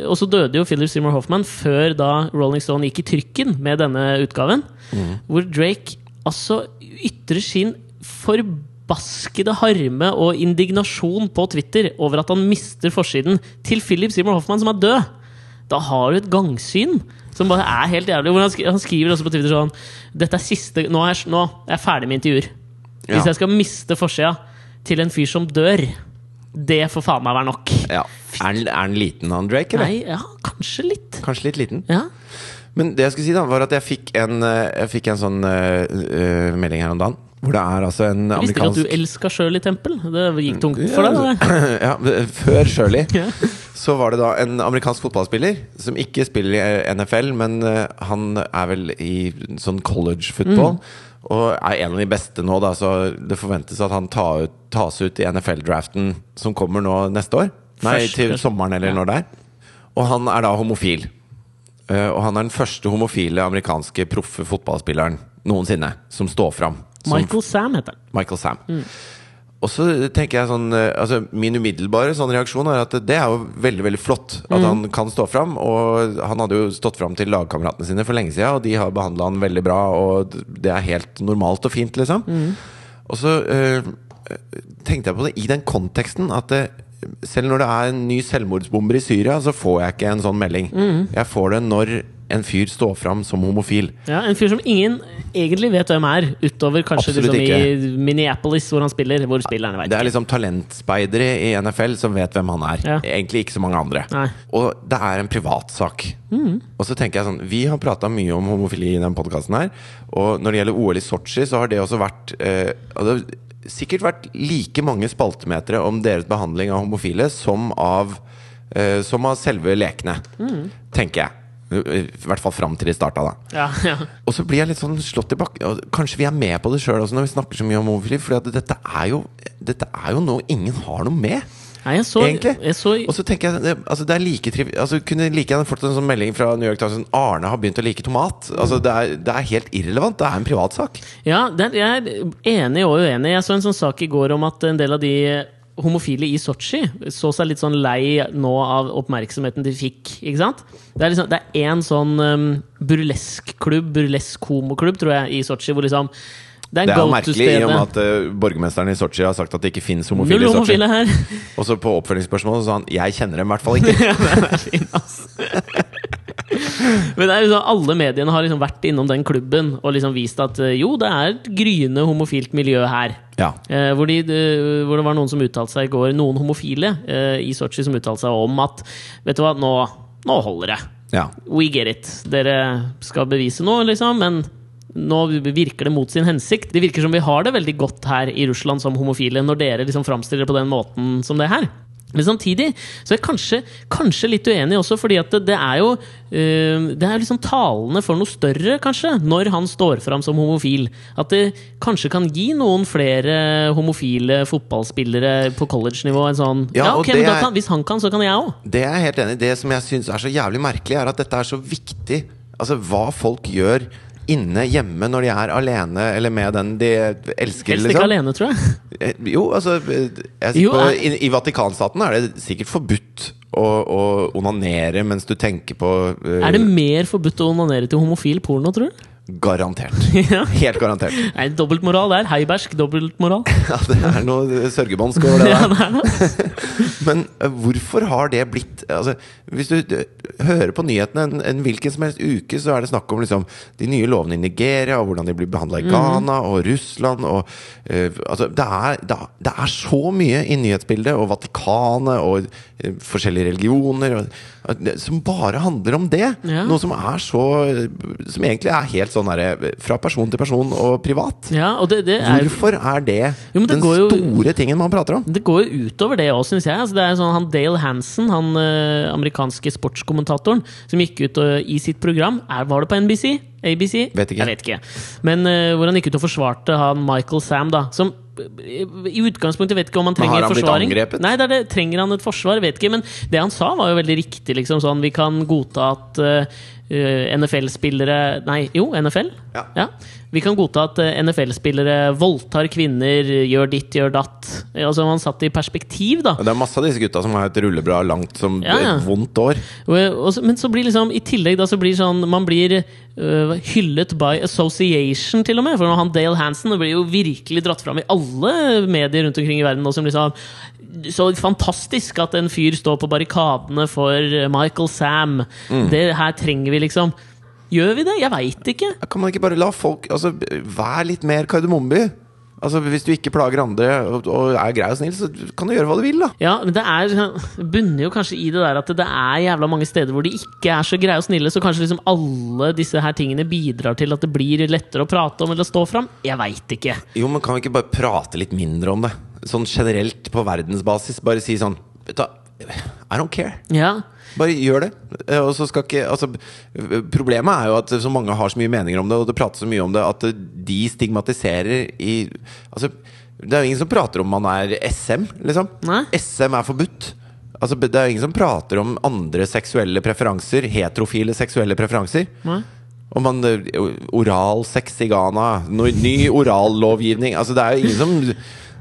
Og så døde jo Philip Seymour Hoffman før da Rolling Stone gikk i trykken med denne utgaven. Hvor Drake altså ytrer sin forbaskede harme og indignasjon på Twitter over at han mister forsiden til Philip Seymour Hoffman, som er død. Da har du et gangsyn som bare er helt jævlig. Han, sk han skriver også på Twitter sånn Dette er siste Nå er jeg, nå er jeg ferdig med intervjuer. Ja. Hvis jeg skal miste forsida til en fyr som dør, det får faen meg være nok. Ja. Er den, er han liten, han Drake? Eller? Nei, ja, kanskje litt. Kanskje litt liten? Ja. Men det jeg skulle si da, var at jeg fikk en, eh, jeg fikk en sånn uh, uh, melding her om dagen. Hvor det er altså en Jeg visste ikke at du elska Shirley Temple. Det gikk tungt for deg. ja, Før Shirley Ja. så var det da en amerikansk fotballspiller som ikke spiller i NFL, men eh, han er vel i sånn college football. Og er en av de beste nå, da, så det forventes at han tar ut, tas ut i NFL-draften som kommer nå neste år. Nei, Først, til sommeren eller når det er. Og han er da homofil. Eh, og han er den første homofile amerikanske proffe fotballspilleren noensinne som står fram. Michael Sam heter han. Michael Sam. Og så tenker jeg sånn eh, altså Min umiddelbare sånn reaksjon er at det er jo veldig veldig flott at han kan stå fram. Og han hadde jo stått fram til lagkameratene sine for lenge siden, og de har behandla han veldig bra. Og det er helt normalt og fint, liksom. Og så eh, tenkte jeg på det i den konteksten at det, selv når det er en ny selvmordsbomber i Syria, så får jeg ikke en sånn melding. Jeg får det når en fyr står fram som homofil. Ja, en fyr som ingen egentlig vet hvem er, utover kanskje liksom i Minneapolis, hvor han spiller. Hvor spillerne vet Det er liksom talentspeidere i NFL som vet hvem han er. Ja. Egentlig ikke så mange andre. Nei. Og det er en privatsak. Og så tenker jeg sånn Vi har prata mye om homofili i den podkasten her. Og når det gjelder OL i Sotsji, så har det også vært eh, det har sikkert vært like mange spaltemetere om deres behandling av homofile som av, eh, som av selve lekene. Tenker jeg. I hvert fall fram til de starta, da. Ja, ja. Og så blir jeg litt sånn slått tilbake. og Kanskje vi er med på det sjøl også når vi snakker så mye om homofili. For dette er jo Dette er jo noe ingen har noe med. Nei, jeg så, jeg så Og så tenker jeg altså det er like triv, altså Kunne like gjerne fått en sånn melding fra New York Times sånn, Arne har begynt å like tomat. Altså det er, det er helt irrelevant. Det er en privatsak. Ja, det er, jeg er enig og uenig. Jeg så en sånn sak i går om at en del av de homofile i Sotsji så seg litt sånn lei nå av oppmerksomheten de fikk. Ikke sant? Det er liksom, det er én sånn um, burleskklubb, burlesk-homoklubb, tror jeg, i Sotsji, hvor liksom Det er Det er merkelig i og med at uh, borgermesteren i Sotsji har sagt at det ikke fins homofile i Sotsji. Og så på oppfølgingsspørsmålet sa han 'jeg kjenner dem i hvert fall ikke'. Ja, det er fin, altså. Men det er liksom, alle mediene har liksom vært innom den klubben og liksom vist at eh, jo, det er et gryende homofilt miljø her. Ja. Eh, hvor, de, hvor det var noen som uttalte seg i går, noen homofile eh, i Sotsji som uttalte seg om at Vet du hva, nå, nå holder det. ja. We get it. Dere skal bevise noe, liksom, men nå virker det mot sin hensikt. Det virker som vi har det veldig godt her i Russland som homofile, når dere liksom framstiller det på den måten som det her. Men samtidig så er jeg kanskje, kanskje litt uenig også, fordi at det, det er jo uh, Det er liksom talende for noe større, kanskje, når han står fram som homofil. At det kanskje kan gi noen flere homofile fotballspillere på college-nivå en sånn Ja, Ja, ok, men er- kan, Hvis han kan, så kan jeg òg. Det er jeg helt enig i. Det som jeg syns er så jævlig merkelig, er at dette er så viktig. Altså hva folk gjør inne hjemme når de er alene eller med den de elsker. Helst ikke liksom. alene, tror jeg. Eh, Jo, altså eh, jeg, Jo, på, er- i, I Vatikanstaten er det sikkert forbudt å, å onanere mens du tenker på uh, Er det mer forbudt å onanere til homofil porno, tror du? Garantert. ja. Helt garantert. Nei, dobbeltmoral der. Heibersk dobbeltmoral. Ja, det er noe sørgebåndsk over det der. er det. Men eh, hvorfor har det blitt altså, Hvis du eh, hører på nyhetene en, en hvilken som helst uke, så er det snakk om liksom, de nye lovene i Nigeria, og hvordan de blir behandla i Ghana og Russland. Og, uh, altså, det, er, det, det er så mye i nyhetsbildet, og Vatikanet og uh, forskjellige religioner, og, uh, som bare handler om det. Ja. Noe som er så Som egentlig er helt sånn derre fra person til person og privat. Ja, og det, det er Hvorfor er det, Jo, det den jo- store tingen man prater om? det går jo utover det òg, syns jeg. Altså, det er sånn, han Dale Hansen, han eh, amerikanske sportskommentatoren, som gikk ut og, i sitt program er, Var det på NBC? ABC? Vet ikke. Jeg vet ikke. Men uh, hvor han gikk ut og forsvarte han Michael Sam, da. Som eh, i utgangspunktet vet ikke om han trenger Men har han blitt angrepet? Nei, det det. Trenger han et forsvar? Vet ikke. Men det han sa, var jo veldig riktig. Liksom, sånn, vi kan godta at eh, NFL-spillere Nei, jo, NFL? Ja. Vi kan godta at eh, NFL-spillere voldtar kvinner, gjør ditt, gjør datt. Eh, Altså, man satt i perspektiv, da. Det er masse av disse gutta som har et rullebra langt som Ja, ja. et vondt år. Men så blir liksom, i tillegg da, så blir sånn Man blir uh, hyllet by association, til og med. For han Dale Hansen blir jo virkelig dratt fram i alle medier rundt omkring i verden. nå, Som liksom, så fantastisk at en fyr står på barrikadene for Michael Sam. Det her trenger vi, liksom. Gjør vi det? Jeg veit ikke. Kan man ikke bare la folk altså, Vær litt mer Kardemommeby? Altså Hvis du ikke plager andre og, og er grei og snill, så kan du gjøre hva du vil, da. Ja, men det er bunner jo kanskje i det der at det er jævla mange steder hvor de ikke er så greie og snille, så kanskje liksom alle disse her tingene bidrar til at det blir lettere å prate om eller å stå fram? Jeg veit ikke. Jo, men kan vi ikke bare prate litt mindre om det? Sånn generelt på verdensbasis. Bare si sånn Vet du I don't care. Ja, Bare gjør det. Eh, Og så skal ikke altså, Problemet er jo at så mange har så mye meninger om det, og det prates så mye om det, at de stigmatiserer i Altså, det er jo ingen som prater om man er SM, liksom. Nei. SM er forbudt. Altså, det er jo ingen som prater om andre seksuelle preferanser, heterofile seksuelle preferanser. Nei. Om man eh, Oralsex i Ghana, ny orallovgivning Altså, det er jo ingen som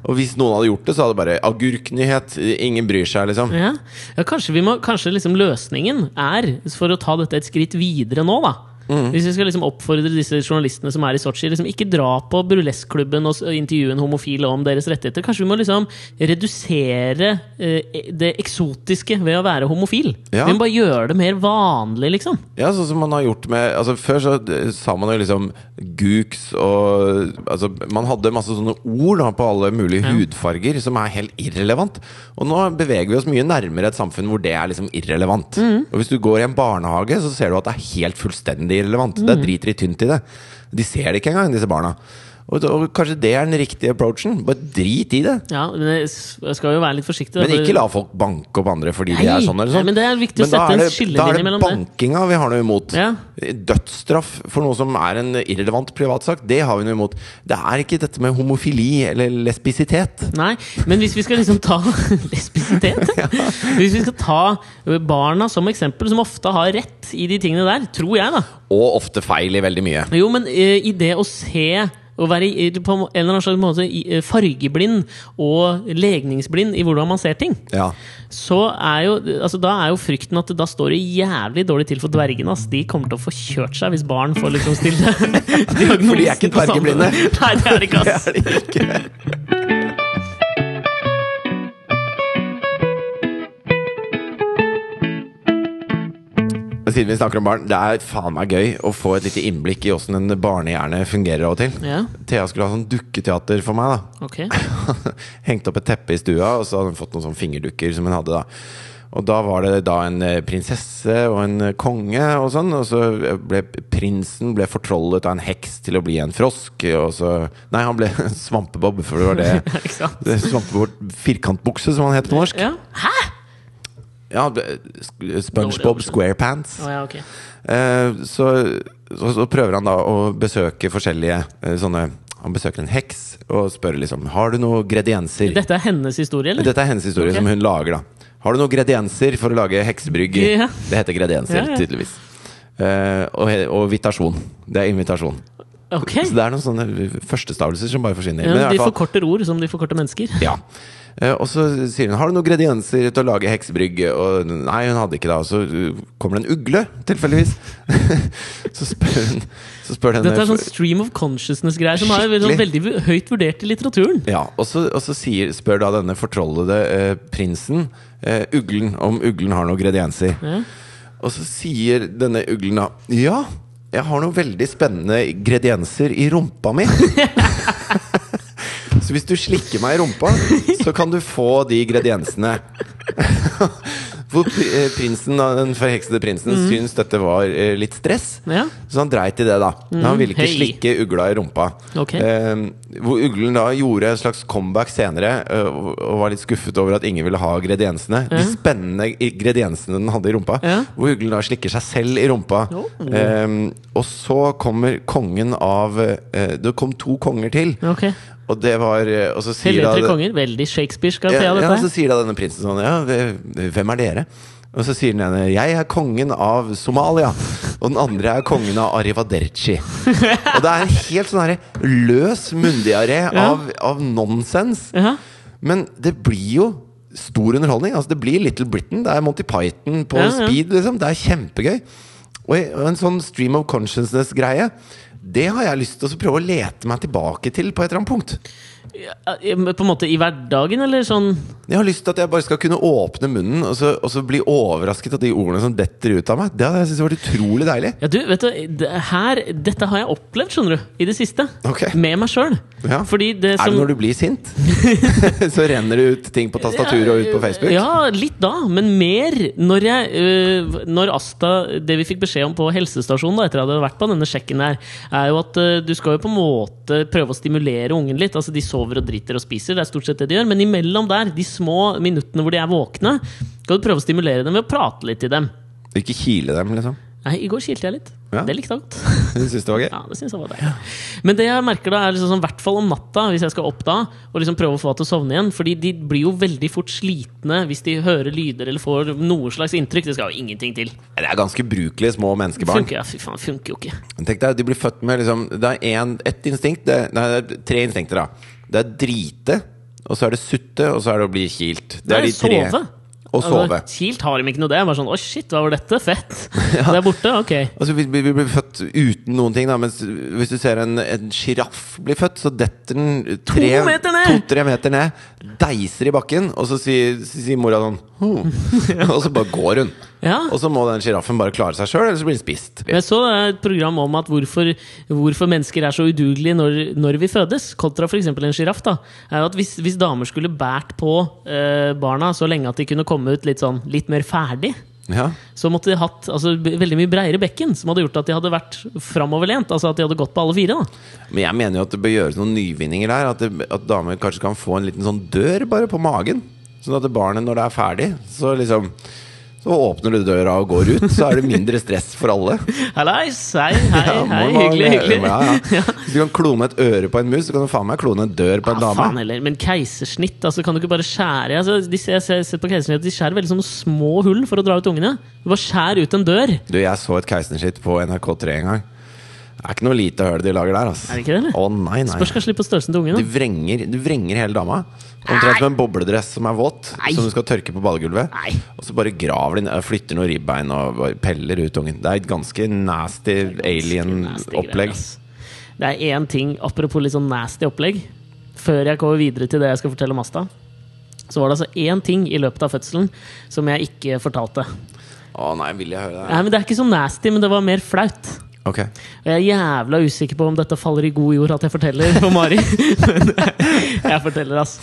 Og hvis noen hadde gjort det, så hadde det bare agurknyhet. Ingen bryr seg, liksom. Ja, ja kanskje, må, kanskje liksom løsningen er, for å ta dette et skritt videre nå, da Hvis vi skal liksom oppfordre disse journalistene som er i Sotsji, liksom ikke dra på burleskklubben og intervjue en homofil om deres rettigheter. Kanskje vi må liksom redusere eh, det eksotiske ved å være homofil. Ja. Vi må bare gjøre det mer vanlig, liksom. Ja, sånn som man har gjort med altså Før så eh, sa man jo liksom gooks og altså, Man hadde masse sånne ord da, på alle mulige Ja. hudfarger som er helt irrelevant. Og nå beveger vi oss mye nærmere et samfunn hvor det er liksom irrelevant. Mm. Og hvis du går i en barnehage, så ser du at det er helt fullstendig irrelevant. Mm. Det er dritri tynt i det. De ser det ikke engang, disse barna. Og, og kanskje det er den riktige approachen. Bare drit i det. Ja, men jeg skal jo være litt forsiktig. da, Men ikke la folk banke opp andre fordi de er sånn eller sånn. nei, men det er viktig å sette en det- skillelinje Da er det mellom det. bankinga vi har noe imot. Ja. Dødsstraff for noe som er en irrelevant privatsak, det har vi noe imot. Det er ikke dette med homofili eller lesbisitet. Nei, men hvis vi skal liksom ta lesbisitet Hvis vi skal ta barna som eksempel, som ofte har rett i de tingene der, tror jeg, da. Og ofte feil i veldig mye. Jo, men eh, i det å se å være på en eller annen slags måte eh, fargeblind og legningsblind i hvordan man ser ting, Ja. så er jo altså Da er jo frykten at da står det jævlig dårlig til for dvergene. ass. De kommer til å få kjørt seg hvis barn får liksom stille diagnosen. For de er ikke dvergeblinde. Nei, det er de ikke, Det ass. er ikke. Men Siden vi snakker om barn, det er faen meg gøy å få et lite innblikk i åssen en barnehjerne fungerer av og til. Ja, Thea skulle ha sånn dukketeater for meg. da ok. Hengt opp et teppe i stua, og så hadde hun fått noen sånne fingerdukker som hun hadde. da Og da var det da en eh, prinsesse og en eh, konge og sånn. Og så ble prinsen ble fortrollet av en heks til å bli en frosk. Og så Nei, han ble Svampebob, for det var det. Det Svampebob Firkantbukse, som han het på norsk. Ja. Hæ?! Ja, SpongeBob Squarepants. Oh, ja, okay. Eh, så, så, så prøver han da å besøke forskjellige eh, sånne Han besøker en heks og spør liksom Har du noen gredienser. Dette er hennes historie, eller? Dette er hennes historie okay. som hun lager, da. Har du noen gredienser for å lage heksebrygg? Ja. Det heter gredienser, Ja, tydeligvis. Eh, og, og vitasjon. Det er invitasjon. Okay. Så det er noen sånne førstestavelser som bare forsvinner. Ja, de forkorter ord som de forkorter mennesker. ja. Eh, og så sier hun Har du noen gredienser til å lage heksebrygg. Og nei, hun hadde ikke det. Og så uh, kommer det en ugle, tilfeldigvis. så spør hun så spør Dette er sånn stream of consciousness-greier som er veldig, veldig høyt vurdert i litteraturen. Ja, og så, og så sier, spør da denne fortrollede eh, prinsen eh, uglen om uglen har noen gredienser. Ja. Og så sier denne uglen da Ja, jeg har noen veldig spennende gredienser i rumpa mi. så hvis du slikker meg i rumpa, så kan du få de grediensene. Hvor eh, prinsen, den forheksede prinsen syns dette var eh, litt stress. Ja. Så han dreit i det, da. Mm. han ville ikke hey. slikke ugla i rumpa. Okay. Eh, hvor uglen da gjorde en slags comeback senere eh, og, var litt skuffet over at ingen ville ha grediensene. De spennende grediensene den hadde i rumpa. Ja. Hvor uglen da slikker seg selv i rumpa. Oh. Eh, og så kommer kongen av eh, Det kom to konger til. Ok. Og det var eh, Og så sier da konger. Veldig Shakespeare skal ja, dette. så sier da denne prinsen sånn Ja, hvem er dere? Og så sier den ene 'Jeg er kongen av Somalia'. Og den andre er kongen av Arivaderci. Og det er en helt sånn herre løs munndiaré av, av nonsens. Men det blir jo stor underholdning. Altså Det blir Little Britain. Det er Monty Python på Ja, ja. speed, liksom. Det er kjempegøy. Og en sånn stream of consciousness-greie, det har jeg lyst til å prøve å lete meg tilbake til på et eller annet punkt. Ja, På en måte i hverdagen, eller sånn Jeg har lyst til at jeg bare skal kunne åpne munnen og så, og så bli overrasket av de ordene som detter ut av meg. Det hadde jeg syntes vært utrolig deilig. Ja, du, vet du, her, Dette har jeg opplevd, skjønner du, i det siste. Okay. Med meg sjøl. Ja. Fordi det Er det når du blir sint? så renner det ut ting på tastaturet og ut på Facebook? Ja, litt da, men mer når jeg øh, Når Asta Det vi fikk beskjed om på helsestasjonen da, etter at jeg hadde vært på denne sjekken her, er jo at øh, du skal jo på en måte prøve å stimulere ungen litt. Altså De sover og driter og spiser, det er stort sett det de gjør. Men imellom der, de små minuttene hvor de er våkne, skal du prøve å stimulere dem ved å prate litt til dem. Ikke kile dem, liksom? Nei, I går kilte jeg litt. Ja. Det likte jeg godt. Du syns det var gøy? Ja, det synes jeg var deilig. Men det jeg merker da, er liksom sånn, hvert fall om natta, hvis jeg skal opp da, og liksom prøve å få henne til å sovne igjen. Fordi de blir jo veldig fort slitne hvis de hører lyder eller får noe slags inntrykk. Det skal jo ingenting til. Det er ganske brukelige små menneskebarn. Funker, ja, fy faen, funker jo ikke. Tenk deg, De blir født med liksom, Det er en, ett instinkt det, Nei, det er tre instinkter. da Det er drite, og så er det sutte, og så er det å bli kilt. Det er de tre. sove. Og sove. Altså, kilt har de ikke noe det. Bare sånn, å shit, hva var dette? Fett! Det er borte? Ok. Altså, vi, vi blir født uten noen ting, da. Mens hvis du ser en, en sjiraff bli født, så detter den tre, meter ned! to-tre meter ned, deiser i bakken, og så sier, sier mora sånn hm. Og så bare går hun. Ja. Og så må den sjiraffen bare klare seg sjøl, eller så blir den spist. Jeg så et program om at hvorfor, hvorfor mennesker er så udugelige når, når vi fødes, kontra f.eks. en sjiraff. hvis, hvis damer skulle båret på eh, barna så lenge at de kunne komme ut litt, sånn, litt mer ferdig, Ja. så måtte de hatt altså, veldig mye breiere bekken, som hadde gjort at de hadde vært framoverlent. Altså at de hadde gått på alle fire. da. Men jeg mener jo at det bør gjøres noen nyvinninger der. At, det, at damer kanskje kan få en liten sånn dør bare på magen. Sånn at barnet, når det er ferdig, så liksom Så åpner du døra og går ut, så er det mindre stress for alle. Hallais! Hei, hei, Ja, hei, hyggelig, hyggelig. Ja, ja. Hvis du kan klone et øre på en mus, så kan du faen meg klone en dør på en Ja, faen dame. heller. Men keisersnitt, altså kan du ikke bare skjære altså, de, Jeg har sett på keisersnitt, de skjærer veldig sånn små hull for å dra ut ungene. Du bare skjærer ut en dør. Du, jeg så et keisersnitt på NRK3 en gang. Det er ikke noe lite høl de lager der, altså. Er det ikke det, eller? Å nei, nei. Spørs kanskje litt på størrelsen til ungen. Du vrenger, du vrenger hele dama. Omtrent som en bobledress som er våt, Nei. som du skal tørke på badegulvet. Nei. Og så bare graver de ned, flytter noen ribbein og peller ut ungen. Det er et ganske nasty alien-opplegg. Det er én ting, apropos litt sånn nasty opplegg, før jeg går videre til det jeg skal fortelle om Asta. Så var det altså én ting i løpet av fødselen som jeg ikke fortalte. Å nei, vil jeg høre det? Nei, men Det er ikke så nasty, men det var mer flaut. Ok. Og jeg er jævla usikker på om dette faller i god jord at jeg forteller på Mari. Men jeg forteller, ass.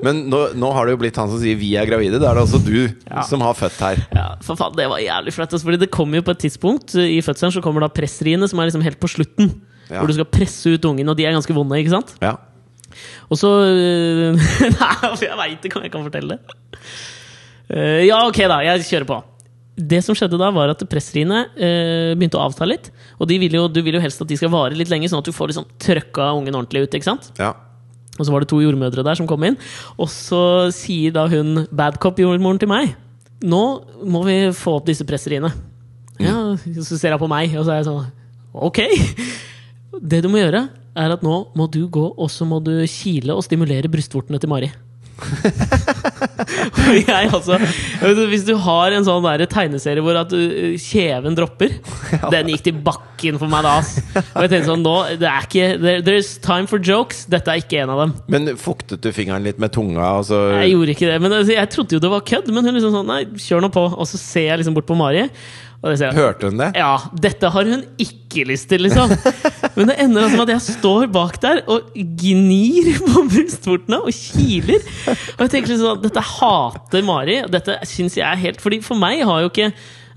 Men nå, nå har det jo blitt han som sier 'vi er gravide'. Da er det altså du Ja. som har født her. Ja, for faen, Det var jævlig flaut. Fordi det kommer jo på et tidspunkt i fødselen Så kommer da pressriene, som er liksom helt på slutten. Ja. Hvor du skal presse ut ungen, og de er ganske vonde. ikke sant? Ja. Og så øh, Nei, jeg veit ikke om jeg kan fortelle det. Eh, ja, ok, da. Jeg kjører på. Det som skjedde da, var at pressriene eh, begynte å avta litt. Og de vil jo, du vil jo helst at de skal vare litt lenge, sånn at du får liksom trøkka ungen ordentlig ut. ikke sant? ja. Og så var det to jordmødre der som kom inn. Og så sier da hun badcop-jordmoren til meg Nå må vi få opp disse presseriene. Ja, så ser hun på meg, og så er jeg sånn Ok! Det du må gjøre, er at nå må du gå, og så må du kile og stimulere brystvortene til Mari. Jeg altså Hvis du har en sånn der tegneserie hvor at uh, kjeven dropper Den gikk til bakken for meg da. Og jeg tenkte sånn nå, det er ikke There's time for jokes. Dette er ikke en av dem. Men fuktet du fingeren litt med tunga? Altså? Jeg gjorde ikke det. Men altså, jeg trodde jo det var kødd. Men hun liksom sånn Nei, kjør nå på. Og så ser jeg liksom bort på Mari. Jeg Hørte hun det? ja, dette har hun ikke lyst til, liksom. Men det ender altså med at jeg står bak der og gnir på brystvortene og kiler. Og jeg tenker liksom at Dette hater Mari. Dette syns jeg er helt Fordi for meg har jo ikke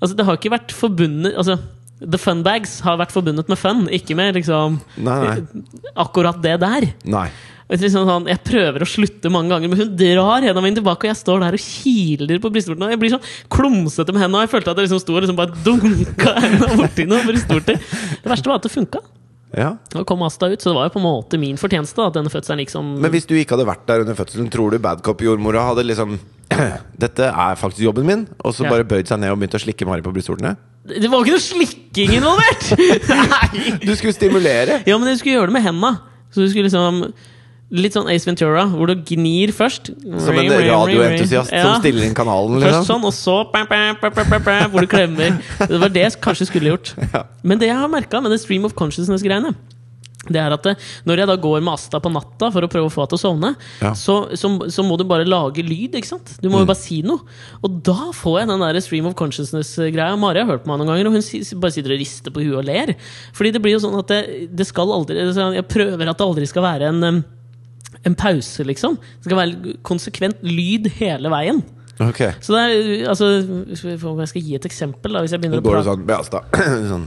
Altså, det har ikke vært forbundet Altså, The Fun Bags har vært forbundet med fun, ikke med liksom Nei, nei. akkurat det der. nei. Og liksom sånn, jeg prøver å slutte mange ganger, men hun drar hendene mine tilbake, og jeg står der og kiler på brystvortene. Og jeg blir sånn klumsete med hendene, og jeg følte at jeg liksom sto og liksom bare dunka hendene borti noen brystvorter. Det verste var at det funka. Ja. Da kom Asta ut, så det var jo på en måte min fortjeneste da, at denne fødselen liksom Men hvis du ikke hadde vært der under fødselen, tror du badcop-jordmora hadde liksom Dette er faktisk jobben min, og så Ja. bare bøyd seg ned og begynt å slikke Mari på brystvortene? Det var jo ikke noe slikking involvert! Nei! Du skulle stimulere! Ja, men du skulle gjøre det med hendene. Så du skulle liksom Litt sånn Ace Ventura, hvor du gnir først. Som en radioentusiast som stiller inn kanalen, Først liksom. sånn, og så bam, bam, bam, hvor du klemmer. Det var det jeg kanskje skulle gjort. Ja. Men det jeg har merka med det stream of consciousness-greiene, Det er at det, Når jeg da går med Asta på natta for å prøve å få henne til å sovne, Ja. så, så, så må du bare lage lyd. ikke sant? Du må jo bare si noe. Og da får jeg den der stream of consciousness-greia. Mari har hørt på meg noen ganger, og hun bare sitter og rister på huet og ler. Fordi det blir jo sånn at det, det skal aldri Jeg prøver at det aldri skal være en em, en pause, liksom. Det skal være konsekvent lyd hele veien. Ok. Så det er altså Om jeg skal gi et eksempel, da, hvis jeg begynner å prate sånn med sånn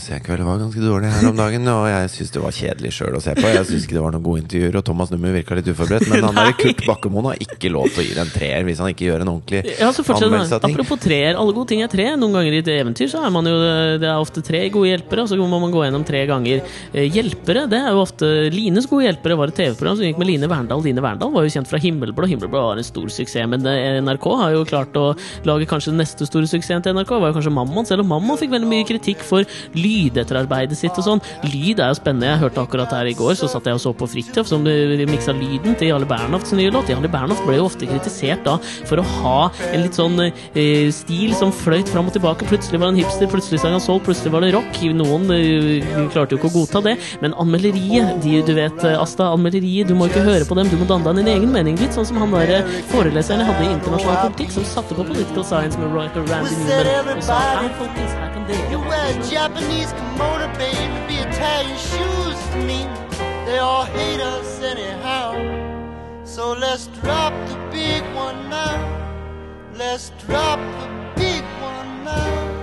Senkveldet var ganske dårlig her om dagen, og jeg syns det var kjedelig sjøl å se på. Jeg syns ikke det var noen gode intervjuer, og Thomas Nummer virka litt uforberedt. Men han der. Kurt Bakkemoen har ikke lov til å gi den en treer hvis han ikke gjør en ordentlig Ja, anmeldelse av ting. Apropos treer. Alle gode ting er tre. Noen ganger i et eventyr så er man jo Det er ofte tre gode hjelpere, og så må man gå gjennom tre ganger. Eh, Hjelpere, det er jo ofte Lines gode hjelpere var et TV-program som gikk med Line Verndal. Line Verndal var jo kjent fra Himmelblå. Himmelblå var en stor suksess, men NRK har jo klart å lage kanskje den neste store suksessen til NRK. var jo kanskje Mammon, selv om Mammon fikk veldig mye kritikk for lydetterarbeidet sitt og sånn. Lyd er jo spennende. Jeg hørte akkurat her i går, så satt jeg og så på Fridtjof, som miksa lyden til Jarle Bernhofts nye låt. Jarle Bernhoft ble jo ofte kritisert da for å ha en litt sånn eh, stil som fløyt fram og tilbake. Plutselig var han hipster, plutselig sang han soul, plutselig var det rock. Noen eh, klarte jo ikke å godta det. Men anmelderiet, de, du vet, eh, Asta, anmelderiet, du må ikke høre på dem, du må danne deg din egen mening. Litt sånn som han der eh, foreleseren hadde i internasjonal politikk, som satte på political science med Royal Randy Newman og sa her, folkens, her kan dere Chinese kimono, baby, be Italian shoes to me. They all hate us anyhow. So let's drop the big one now. Let's drop the big one now.